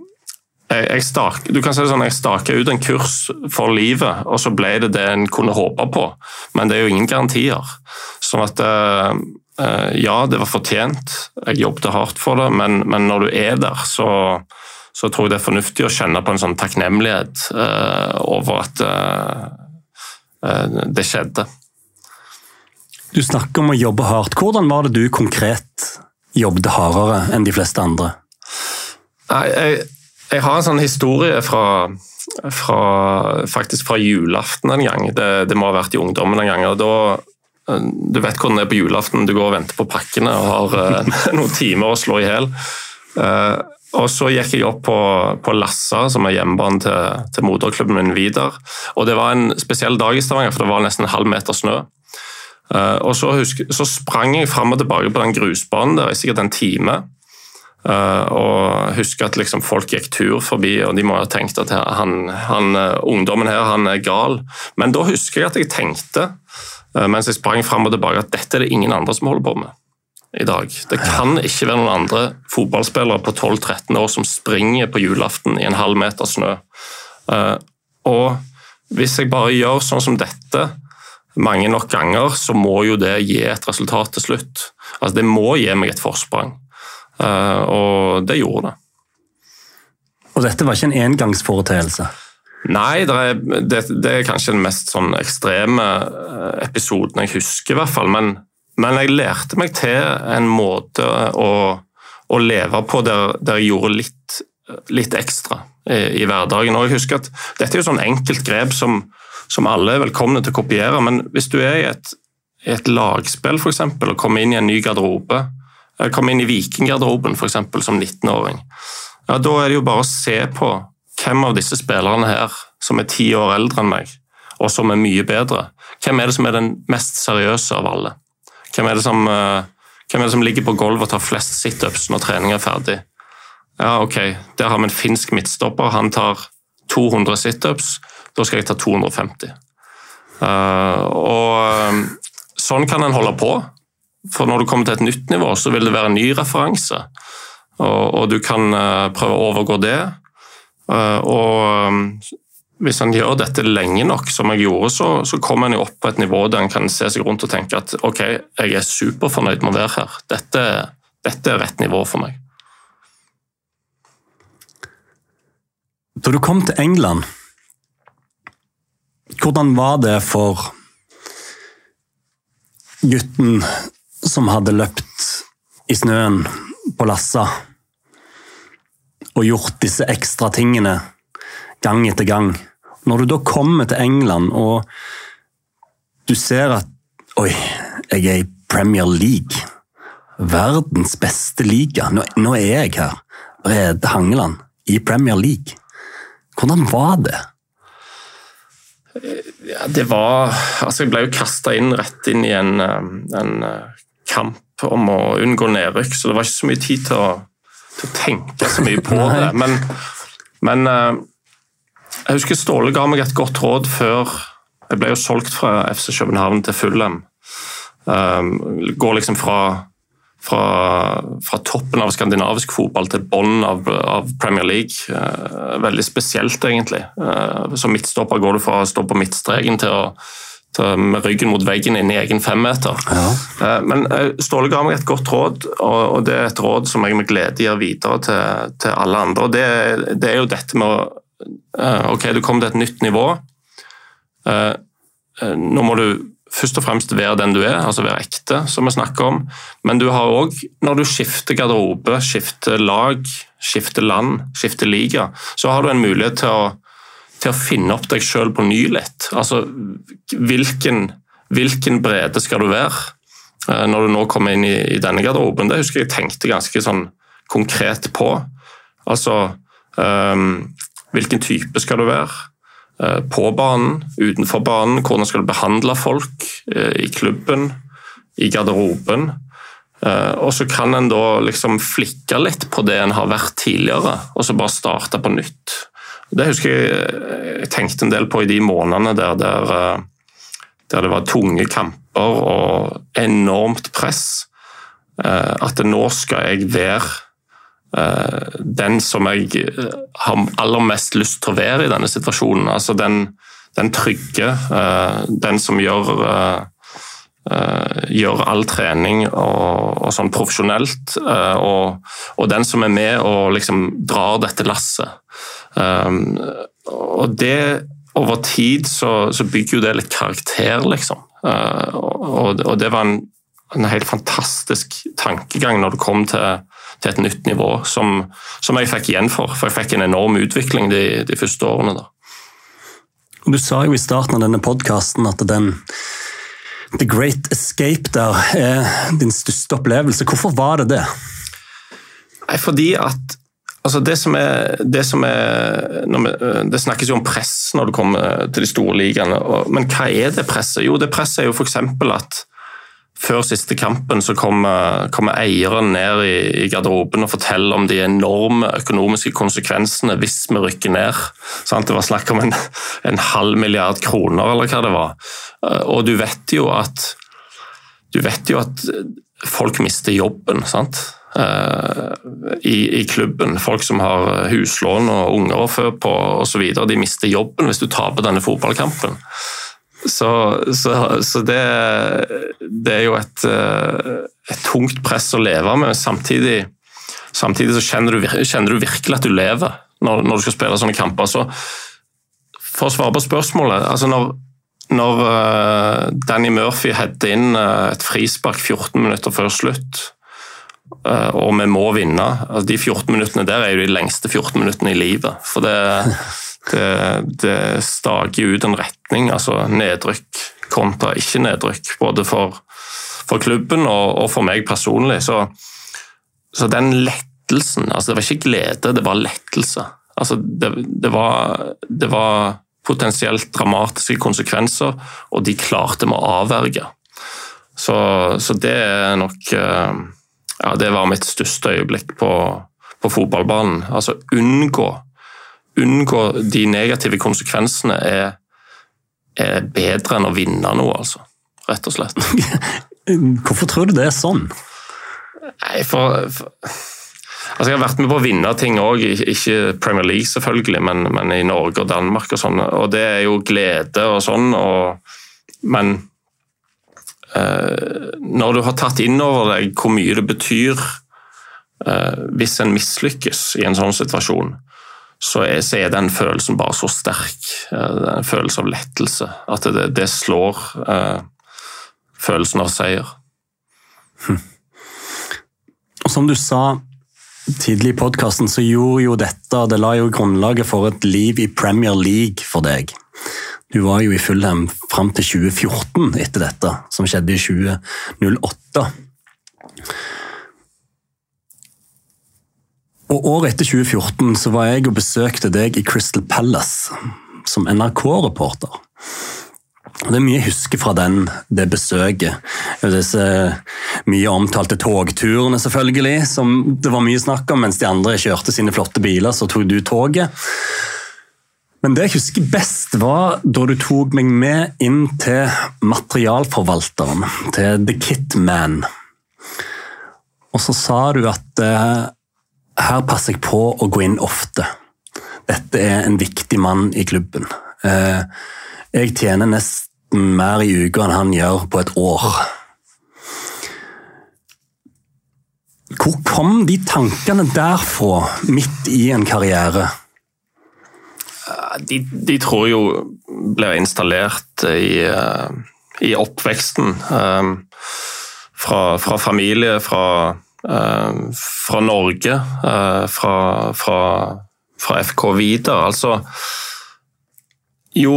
jeg, jeg, stak, du kan si det sånn, jeg staka ut en kurs for livet, og så ble det det en kunne håpe på. Men det er jo ingen garantier. Sånn at ja, det var fortjent. Jeg jobbet hardt for det, men, men når du er der, så, så tror jeg det er fornuftig å kjenne på en sånn takknemlighet uh, over at uh, uh, det skjedde. Du snakker om å jobbe hardt. Hvordan var det du konkret jobbet hardere enn de fleste andre? Nei, jeg, jeg har en sånn historie fra, fra, faktisk fra julaften en gang. Det, det, må ha vært i ungdommen en gang. og da du vet hvordan det er på julaften, du går og venter på pakkene og har noen timer å slå i hjel. Og så gikk jeg opp på, på Lassa, som er hjemmebanen til, til moderklubben min Vidar. Og det var en spesiell dag i Stavanger, for det var nesten en halv meter snø. Uh, og så, husk, så, sprang jeg fram og tilbake på den grusbanen der i sikkert en time. Uh, og husker at liksom folk gikk tur forbi, og de må ha tenkt at han, han, ungdommen her han er gal. Men da husker jeg at jeg tenkte, mens jeg sprang fram og tilbake, at dette er det ingen andre som holder på med i dag. Det kan ikke være noen andre fotballspillere på 12-13 år som springer på julaften i en halv meter snø. Eh, og hvis jeg bare gjør sånn som dette mange nok ganger, så må jo det gi et resultat til slutt. Altså Det må gi meg et forsprang. Eh, og det gjorde det. Og dette var ikke en engangsforeteelse? Nei, det er, det, det er kanskje den mest sånn ekstreme eh, episoden jeg husker, i hvert fall. Men men jeg lærte meg til en måte å, å leve på der, der, jeg gjorde litt, litt ekstra i, i, hverdagen. Og jeg husker at Dette er jo sånn enkelt grep som, som alle er velkomne til å kopiere, men hvis du er i et, i et lagspill for eksempel, og kommer inn i en ny garderobe, kommer inn i vikinggarderoben f.eks. som 19-åring, ja, da er det jo bare å se på hvem av disse spillerne her som er ti år eldre enn meg, og som er mye bedre. Hvem er det som er den mest seriøse av alle? Hvem er det som, eh, hvem er det som ligger på gulvet og tar flest situps når trening er ferdig? Ja, ok, Der har vi en finsk midtstopper. Han tar 200 situps. Da skal jeg ta 250. Uh, eh, og eh, Sånn kan en holde på. For når du kommer til et nytt nivå, så vil det være en ny referanse. Og, og du kan uh, prøve å overgå det. Uh, og hvis en gjør dette lenge nok, som jeg gjorde, så, så kommer en opp på et nivå der en kan se seg rundt og tenke at ok, jeg er superfornøyd med å være her. Dette, dette er rett nivå for meg. Da du kom til England, hvordan var det for gutten som hadde løpt i snøen på Lassa og gjort disse ekstra tingene gang etter gang? Når du da kommer til England og du ser at Oi, jeg er i Premier League. Verdens beste liga. Nå, nå er jeg her. Brede Hangeland i Premier League. Hvordan var det? Ja, det var Altså, jeg ble jo kasta inn rett inn i en, um, en, uh, kamp om å unngå nedrykk, så det var ikke så mye tid til å, å tenke så mye på det. Men, men uh, jeg husker Ståle ga meg et godt råd før Jeg ble jo solgt fra FC København til Fulham. Um, går liksom fra, fra, fra, toppen av skandinavisk fotball til bånn av, av, Premier League. Uh, veldig spesielt, egentlig. Som midtstopper går du fra å stå på midtstreken til å med ryggen mot veggen inn i egen femmeter. Ja. Uh, men uh, Ståle ga meg et godt råd, og, det er et råd som jeg med glede gir videre til, til alle andre. det, det er jo dette med å Eh, ok, du kom til et nytt nivå. Eh, eh, nå må du først og fremst være den du er, altså være ekte, som vi snakker om. Men du har òg, når du skifter garderobe, skifter lag, skifter land, skifter liga, så har du en mulighet til å, til å finne opp deg sjøl på ny litt. Altså, hvilken, hvilken brede skal du være når du nå kommer inn i, i denne garderoben? Det husker jeg tenkte ganske sånn konkret på. Altså um, Hvilken type skal du være? Eh, på banen, utenfor banen, hvordan skal du behandle folk eh, i klubben, i garderoben? Eh, og så kan en da liksom flikke litt på det en har vært tidligere, og så bare starte på nytt. Det husker jeg jeg tenkte en del på i de månedene der, der, der det var tunge kamper og enormt press. At nå skal jeg være Eh, den som jeg eh, har aller mest lyst til å være i denne situasjonen. Altså den, den trygge, eh, den som gjør gjør all trening og, og sånn profesjonelt. Og, og, den som er med og liksom drar dette lasset. Um, og det Over tid så, så, bygger jo det litt karakter, liksom. Uh, og, og, det var en, en, helt fantastisk tankegang når det kom til, til et nytt nivå, som, som, jeg fikk igjen for. For jeg fikk en enorm utvikling de, de første årene. da. Du sa jo i starten av denne podkasten at den The Great Escape der er din største opplevelse. Hvorfor var det det? Nei, fordi at altså det som er, det, som er vi, det snakkes jo om press når det kommer til de store ligaene. Men hva er det presset? Jo, det presset er jo f.eks. at før siste kampen så kommer, kommer eieren ned i, i, garderoben og forteller om de enorme økonomiske konsekvensene hvis vi rykker ned. Sant? Det var snakk om en, en, halv milliard kroner, eller hva det var. Og du vet jo at vet jo at folk mister jobben sant? Eh, I, i klubben. Folk som har huslån og unger å fø på osv. De mister jobben hvis du taper denne fotballkampen. Så, så, så det, det, er jo et, eh, et, tungt press å leve med. Samtidig, samtidig så kjenner du, kjenner du, virkelig at du lever når, når, du skal spille sånne kamper. Så for å svare på spørsmålet altså når, når Danny Murphy header inn et frispark 14 minutter før slutt, og vi må vinne altså De 14 minuttene der er jo de lengste 14 minuttene i livet. For det det, det staker ut en retning, altså nedrykk kontra ikke nedrykk. Både for, for klubben og, og, for meg personlig. Så, så, den lettelsen altså Det var ikke glede, det var lettelse. Altså det, det, var, det var potensielt dramatiske konsekvenser, og de klarte vi å avverge. Så, så, det er nok eh, Ja, det var mitt største øyeblikk på, på fotballbanen. Altså unngå unngå de negative konsekvensene er, er bedre enn å vinne noe, altså. Rett og slett. Hvorfor tror du det er sånn? Nei, for, for Altså, jeg har vært med på å vinne ting òg, ikke Premier League selvfølgelig, men, men, i Norge og Danmark og sånn. Og det er jo glede og sånn, og, men når du har tatt inn over deg hvor mye det betyr eh, hvis en mislykkes i en sånn situasjon, så er, så er, den følelsen bare så sterk. En følelse av lettelse. At det, det slår følelsen av seier. Hm. Som du sa tidlig i podkasten, så gjorde jo dette Det la jo grunnlaget for et liv i Premier League for deg. Du var jo i Fulham fram til 2014 etter dette, som skjedde i 2008. Og Året etter 2014 så var jeg og besøkte deg i Crystal Palace som NRK-reporter. Det er mye jeg husker fra den, det besøket. Disse mye omtalte togturene, selvfølgelig, som det var mye snakk om. Mens de andre kjørte sine flotte biler, så tok du toget. Men det jeg husker best, var da du tok meg med inn til materialforvalteren, til The Kit Man. Og så sa du at eh, her passer jeg på å gå inn ofte. Dette er en viktig mann i klubben. Eh, jeg tjener nesten mer i uka enn han gjør på et år. Hvor kom de tankene derfra, midt i en karriere? De, de tror jo blir installert i, eh, i oppveksten. Eh, fra, fra familie, fra Eh, fra Norge, fra, fra, fra FK videre. Altså jo,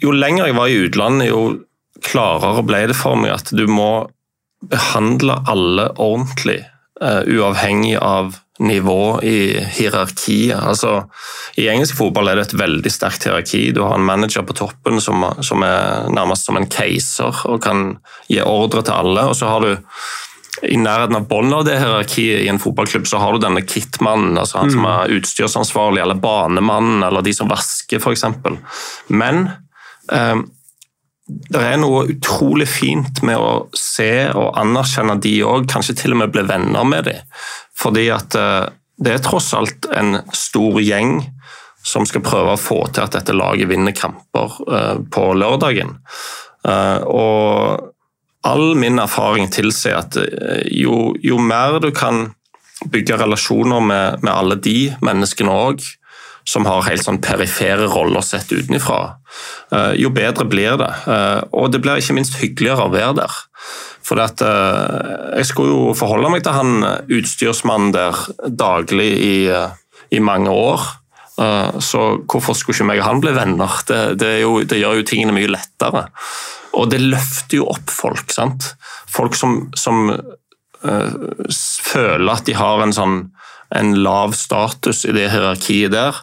jo, lenger jeg var i utlandet, jo klarere ble det for meg at du må behandle alle ordentlig, uavhengig av nivå i hierarkiet. Altså, I engelsk fotball er det et veldig sterkt hierarki. Du har en manager på toppen som, som er nærmest som en keiser og kan gi ordre til alle. og så har du i nærheten av bunnen av det hierarkiet i en fotballklubb, så har du denne kitmannen, altså han mm. som er utstyrsansvarlig, eller banemannen, eller de som vasker, f.eks. Men eh, det er noe utrolig fint med å se og anerkjenne de òg, kanskje til og med bli venner med de. Fordi at eh, det er tross alt en stor gjeng som skal prøve å få til at dette laget vinner kamper eh, på lørdagen. Eh, og all min erfaring tilsier at jo, jo, mer du kan bygge relasjoner med, med alle de menneskene òg, som har helt sånn perifere roller sett utenfra, jo bedre blir det. Og det blir ikke minst hyggeligere å være der. For at, jeg skulle jo forholde meg til han utstyrsmannen der daglig i, i mange år. Eh, så hvorfor skulle ikke meg og han bli venner? Det, det, jo, det, gjør jo tingene mye lettere. Og det løfter jo opp folk. sant? Folk som, som øh, føler at de har en sånn en lav status i det hierarkiet der.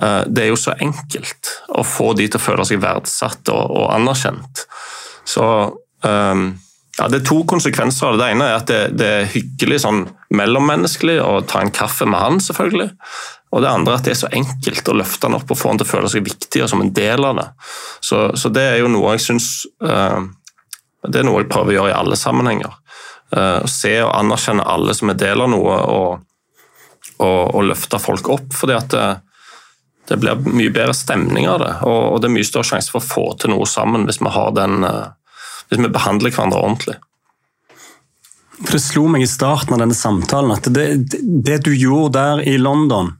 Uh, det er jo så enkelt å få de til å føle seg verdsatt og, og anerkjent. Så um, ja, Det er to konsekvenser av det. Ene er at det, det er hyggelig sånn mellommenneskelig å ta en kaffe med han, selvfølgelig. Og det andre er at det er så enkelt å løfte han opp og få han til å føle seg viktig og som en del av det. Så, så det er jo noe jeg syns uh, Det er noe jeg prøver å gjøre i alle sammenhenger. Uh, se og anerkjenne alle som er del av noe, og, og, og løfte folk opp. fordi at det, det, blir mye bedre stemning av det, og, det er mye større sjanse for å få til noe sammen hvis vi, den, uh, hvis vi behandler hverandre ordentlig. For Det slo meg i starten av denne samtalen at det, det du gjorde der i London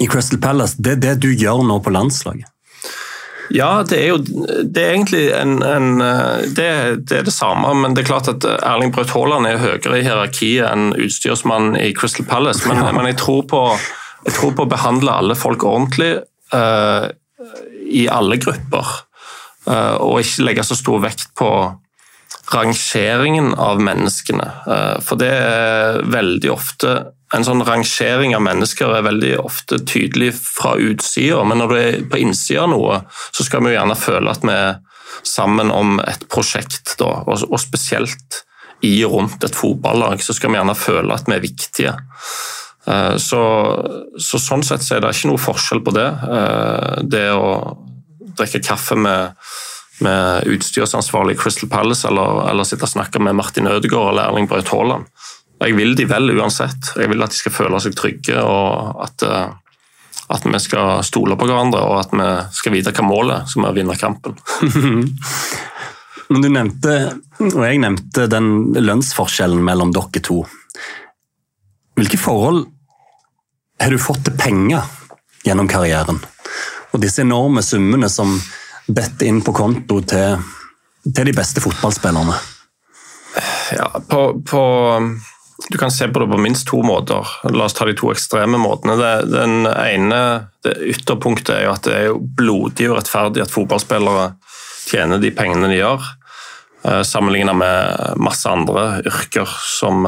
i Crystal Palace, det er det du gjør nå på landslaget? Ja, det er jo det er egentlig en, en det, det, er det samme, men det er klart at Erling Braut Haaland er høyere i hierarkiet enn utstyrsmann i Crystal Palace. Men, men jeg, tror på, jeg, tror på, å behandle alle folk ordentlig uh, i alle grupper. Uh, og ikke legge så stor vekt på rangeringen av menneskene. Uh, for det er veldig ofte en sånn rangering av mennesker er veldig ofte tydelig fra utsida, men når du er på innsida av noe, så skal vi jo gjerne føle at vi er sammen om et prosjekt, da, og, spesielt i og rundt et fotballag, så skal vi gjerne føle at vi er viktige. Eh, så, så, sånn sett så er det ikke noe forskjell på det. Eh, det å drikke kaffe med, med utstyrsansvarlig i Crystal Palace eller, eller sitte og snakke med Martin Ødegaard eller Erling Braut Haaland jeg vil de vel uansett. Jeg vil at de skal føle seg trygge, og at, eh, at vi skal stole på hverandre og at vi skal vite hva målet er, som er å vinne kampen. Men du nevnte, og jeg nevnte, den lønnsforskjellen mellom dere to. Hvilke forhold har du fått til penger gjennom karrieren? Og disse enorme summene som detter inn på konto til, til de beste fotballspillerne? Ja, på, på du kan se på det på minst to måter. La oss ta de to ekstreme måtene. Det, den ene, det ytterpunktet er jo at det er blodig urettferdig at fotballspillere tjener de pengene de gjør, eh, sammenlignet med masse andre yrker som,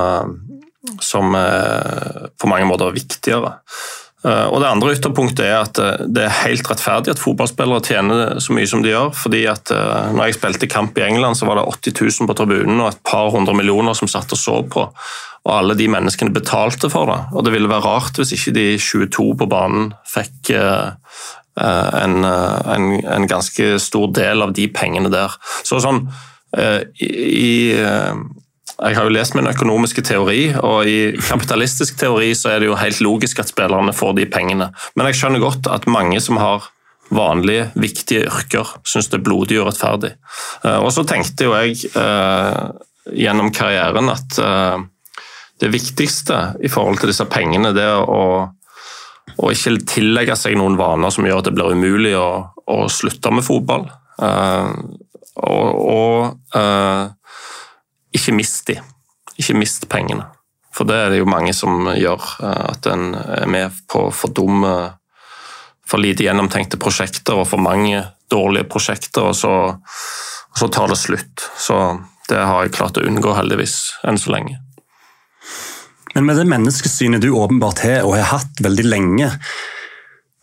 eh, som på mange måter er viktigere. Eh, og Det andre ytterpunktet er at det er helt rettferdig at fotballspillere tjener så mye som de gjør. fordi at når jeg spilte kamp i England, så var det 80 000 på tribunen og et par hundre millioner som satt og så på og alle de menneskene betalte for det. Og det ville være rart hvis ikke de 22 på banen fikk eh, eh, en, eh, en, en ganske stor del av de pengene der. Så sånn i, jeg har jo lest min økonomiske teori, og i kapitalistisk teori så er det jo helt logisk at spillerne får de pengene. Men jeg skjønner godt at mange som har vanlige, viktige yrker, syns det er blodig urettferdig. Og så tenkte jo jeg gjennom karrieren at det viktigste i forhold til disse pengene, det er å, og ikke tillegge seg noen vaner som gjør at det blir umulig å, å slutte med fotball. Uh, og, og uh, ikke mist de. Ikke mist pengene. For det er det jo mange som gjør. Uh, at en er med på for dumme, for lite gjennomtenkte prosjekter og for mange dårlige prosjekter, og så, og så tar det slutt. Så det har jeg klart å unngå, heldigvis, enn så lenge. Men med det menneskesynet du åpenbart har og har hatt veldig lenge,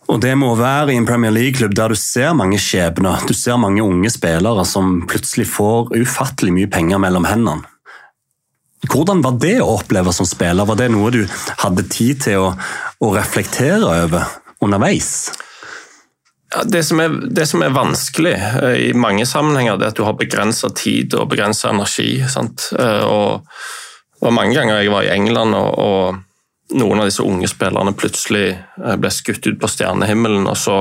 og det må være i en Premier League-klubb der du ser mange skjebner, du ser mange unge spillere som plutselig får ufattelig mye penger mellom hendene. Hvordan var det å oppleve som spiller? Var det noe du hadde tid til å, å reflektere over underveis? Ja, det, som er, det, som er, vanskelig eh, i mange sammenhenger, er at du har begrensa tid og begrensa energi. Sant? Eh, og det mange ganger jeg var i England og, og noen av disse unge spillerne plutselig eh, ble skutt ut på stjernehimmelen, og så,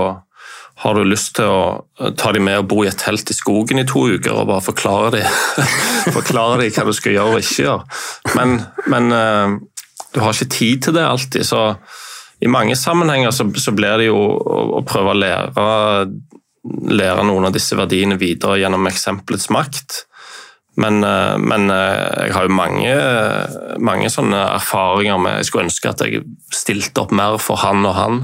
har du lyst til å ta dem med og bo i et telt i skogen i to uker og bare forklare dem, forklare dem hva du skal gjøre og ikke gjøre. Men, men du har ikke tid til det alltid. så i mange sammenhenger så, så blir det jo å prøve å lære, lære, noen av disse verdiene videre gjennom eksempelets makt. Men, eh, men eh, jeg har jo mange, mange, sånne erfaringer med Jeg skulle ønske at jeg stilte opp mer for han og han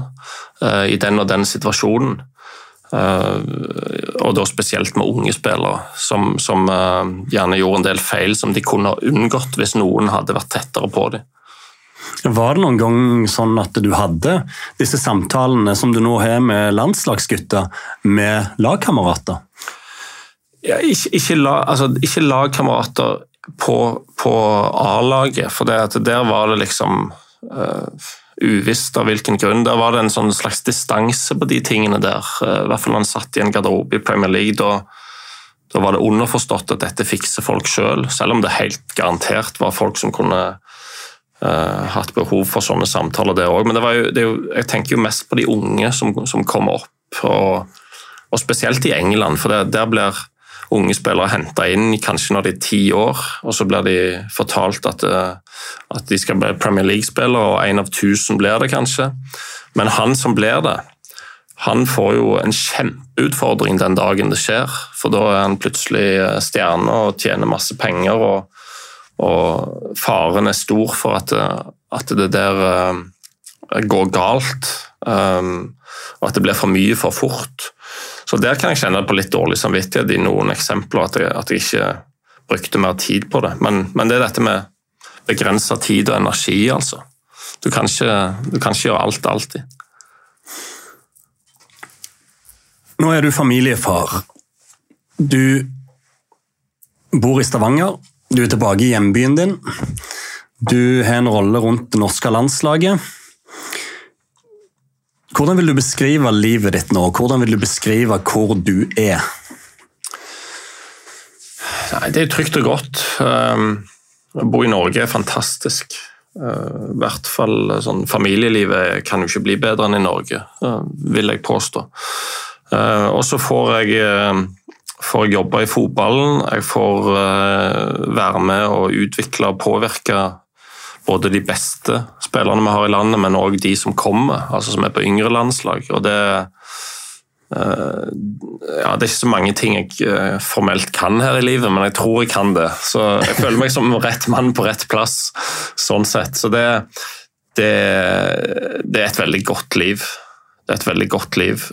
eh, i den og den situasjonen. Og da spesielt med unge spillere, som, som gjerne gjorde en del feil som de kunne ha unngått hvis noen hadde vært tettere på dem. Var det noen gang sånn at du hadde disse samtalene som du nå har med landslagsgutter, med lagkamerater? Ja, ikke, ikke, altså, ikke på, på A-laget, for der var det liksom uh, uvisst av hvilken grunn. Der var det en sånn slags distanse på de tingene der. Uh, I hvert fall når han satt i en garderobe i Premier League. Da, da var det underforstått at dette fikser folk sjøl, selv, selv om det helt garantert var folk som kunne uh, hatt behov for sånne samtaler, der òg. Men det jo, det jeg tenker jo mest på de unge som, som kommer opp, og, og, spesielt i England. For det, der blir unge spillere henta inn kanskje når de er ti år, og så blir de fortalt at, uh, at de skal bli Premier League-spillere, og én av tusen blir det kanskje. Men han som blir det, han får jo en kjempeutfordring den dagen det skjer. For da er han plutselig eh, stjerne og tjener masse penger. og og faren er stor for at, at det der går galt, og at det blir for mye for fort. Så der kan jeg kjenne på litt dårlig samvittighet i noen eksempler, at jeg, at jeg ikke brukte mer tid på det. Men, men det er dette med begrensa tid og energi, altså. Du kan, ikke, du kan ikke gjøre alt alltid. Nå er du familiefar. Du bor i Stavanger du er tilbake i hjembyen din. Du har en rolle rundt det norske landslaget. Hvordan vil du beskrive livet ditt nå? Hvordan vil du beskrive hvor du er? Nei, det er trygt og godt. Ehm, å bo i Norge er fantastisk. Eh, I hvert fall sånn, Familielivet kan jo ikke bli bedre enn i Norge, eh, vil jeg påstå. Eh, og så får jeg får jobbe i fotballen. Jeg får være med og utvikle og påvirke både de beste spillerne vi har i landet, men òg de som kommer, altså som er på yngre landslag. Og det, uh, ja, det er ikke så mange ting jeg uh, formelt kan her i livet, men jeg tror jeg kan det. Så jeg føler meg som rett mann på rett plass, sånn sett. Så det, det, det er et veldig godt liv det er et veldig godt liv.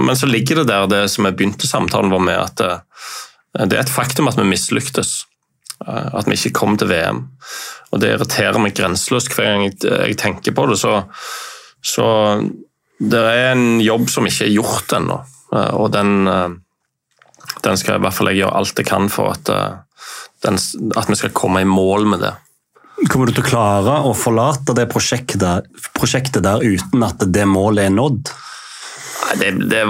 Men så ligger det der det som jeg begynte samtalen vår med, at eh, det er et faktum at vi mislyktes. Eh, at vi ikke kom til VM. Og det irriterer meg grenseløst hver gang jeg tenker på det. Så, så det er en jobb som ikke er gjort ennå. Eh, og den, den, skal i hvert fall jeg gjøre alt jeg kan for at, den, at vi skal komme i mål med det. Kommer du til å klare å forlate det prosjektet, prosjektet der uten at det målet er nådd? Nei, det, det,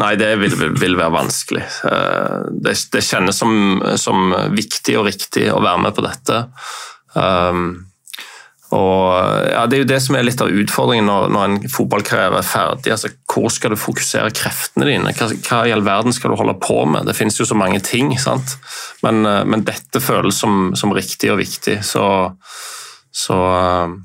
nei, det vil, vil, være vanskelig. Eh, det, det kjennes som, som, viktig og riktig å være med på dette. Um, og ja, Det er jo det som er litt av utfordringen når, når en fotballkarriere er ferdig. altså Hvor skal du fokusere kreftene dine? Hva, hva, i all verden skal du holde på med? Det finnes jo så mange ting. sant? Men, eh, men dette føles som, som, riktig og viktig. Så, så uh,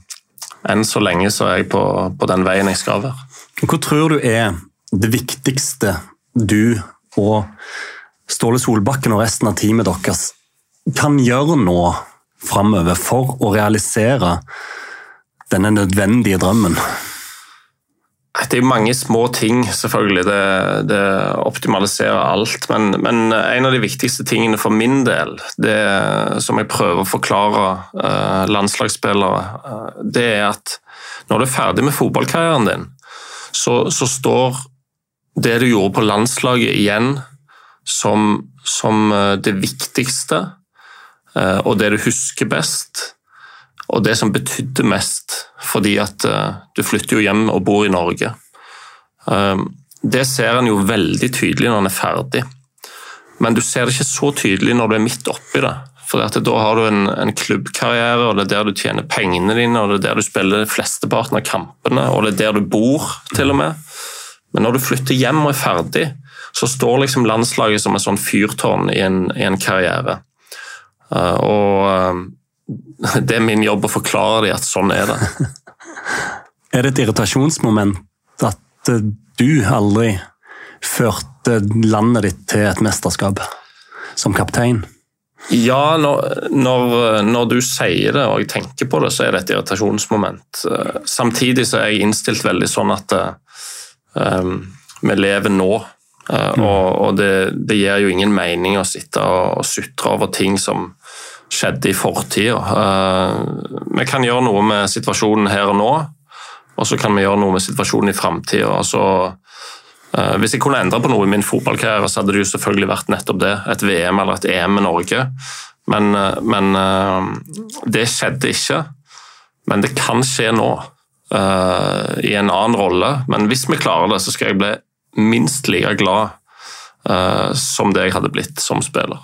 enn så lenge så er jeg på, på den veien jeg skal være. Hva tror du er det viktigste du og Ståle Solbakken og resten av teamet deres kan gjøre nå framover for å realisere denne nødvendige drømmen? Det er mange små ting, selvfølgelig. Det, det optimaliserer alt. Men, men, en av de viktigste tingene for min del, det som jeg prøver å forklare uh, landslagsspillere, uh, det er at når du er ferdig med fotballkarrieren din, så, så står det du gjorde på landslaget igjen som, som uh, det viktigste Eh, og det du husker best, og det som betydde mest, fordi at eh, du flytter jo hjem og bor i Norge. Eh, det ser en jo veldig tydelig når en er ferdig, men du ser det ikke så tydelig når du er midt oppi det. For da har du en, en, klubbkarriere, og det er der du tjener pengene dine, og det er der du spiller flesteparten av kampene, og det er der du bor, til og med. Men når du flytter hjem og er ferdig, så står liksom landslaget som en sånn fyrtårn i en, i en karriere. Uh, og uh, det er min jobb å forklare dem at sånn er det. er det et irritasjonsmoment at uh, du aldri førte landet ditt til et mesterskap som kaptein? Ja, når, når, når, du sier det og jeg tenker på det, så er det et irritasjonsmoment. Samtidig så er jeg innstilt veldig sånn at um, vi lever nå. Uh, og, og det, det, gir jo ingen mening å sitte og, og sutre over ting som skjedde i fortida. Uh, vi kan gjøre noe med situasjonen her og nå, og så kan vi gjøre noe med situasjonen i framtida. Uh, hvis jeg kunne endre på noe i min fotballkarriere, så hadde det jo selvfølgelig vært nettopp det. Et VM eller et EM med Norge. Men, men det skjedde ikke. Men det kan skje nå. i en annen rolle. Men hvis vi klarer det, så skal jeg bli minst like glad som det jeg hadde blitt som spiller.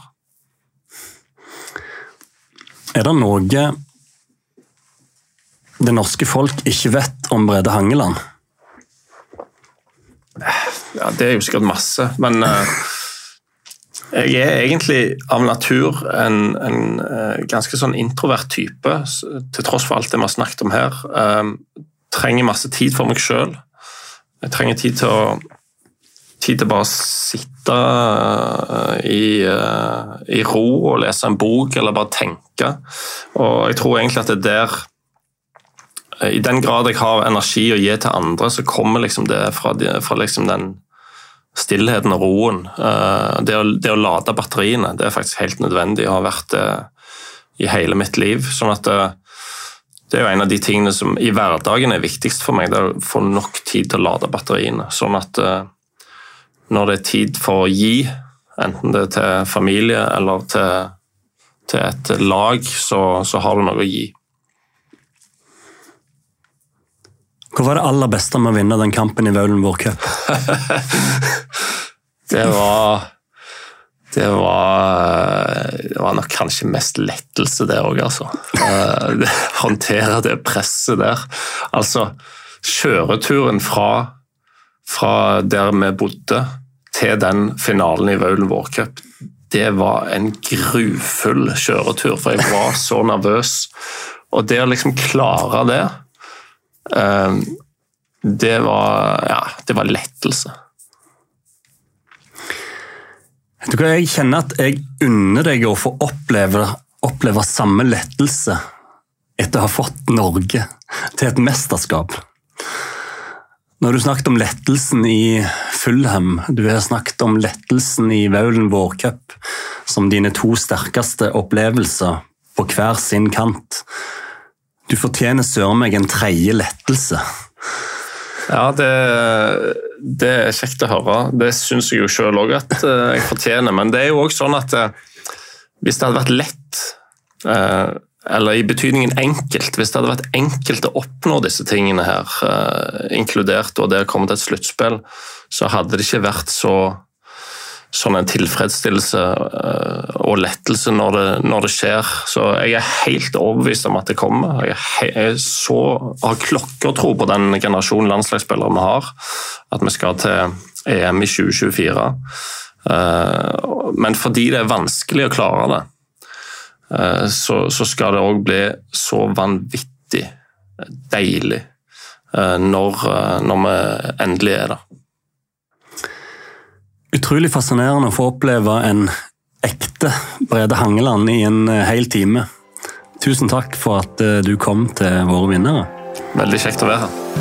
Er det noe det norske folk ikke vet om Brede Hangeland? Ja, Det er jo sikkert masse, men uh, jeg er egentlig av natur en, en uh, ganske sånn introvert type, til tross for alt det vi har snakket om her. trenger masse tid for meg sjøl. Jeg trenger tid til å tid til bare å sitte i, i, ro og lese en bok, eller bare tenke. Og jeg tror egentlig at det er der I den grad jeg har energi å gi til andre, så kommer liksom det fra, fra liksom den stillheten og roen. Eh, det å, det å, lade batteriene det er faktisk helt nødvendig og har vært det i hele mitt liv. sånn at det, det er jo en av de tingene som i hverdagen er viktigst for meg. det er Å få nok tid til å lade batteriene. Sånn at når det er tid for å gi, enten det er til familie eller til, til et lag, så, så, har du noe å gi. Hva var det aller beste med å vinne den kampen i Vaulenborg Cup? det var det var, det var nok kanskje mest lettelse, det òg, altså. Eh, håndtere det presset der. Altså, kjøreturen fra, fra der vi bodde, til den finalen i Vaulen World Cup, det var en grufull kjøretur, for jeg var så nervøs. Og det å liksom klare det, det var Ja, det var lettelse. Du kan Jeg kjenner at jeg unner deg å få oppleve, oppleve samme lettelse etter å ha fått Norge til et mesterskap. Når du snakket om lettelsen i Fulham, du har snakket om lettelsen i Vaulen Cup som dine to sterkeste opplevelser på hver sin kant. Du fortjener søren meg en tredje lettelse. Ja, det, det, er kjekt å høre. Det syns jeg jo sjøl òg at eh, jeg fortjener. Men det er jo òg sånn at eh, hvis det hadde vært lett eh, eller i betydningen enkelt. Hvis det hadde vært enkelt å oppnå disse tingene her, inkludert og det å komme til et sluttspill, så hadde det ikke vært så sånn en tilfredsstillelse uh, og lettelse når det, når det, skjer. Så jeg er helt overbevist om at det kommer. Jeg, jeg så, har klokkertro på den generasjonen landslagsspillere vi har. At vi skal til EM i 2024. Uh, men fordi det er vanskelig å klare det, Eh, så, skal det òg bli så vanvittig deilig eh, når, eh, når vi endelig er der. Utrolig fascinerende å få oppleve en ekte Brede Hangeland i en hel time. Tusen takk for at du kom til våre vinnere. Veldig kjekt å være her.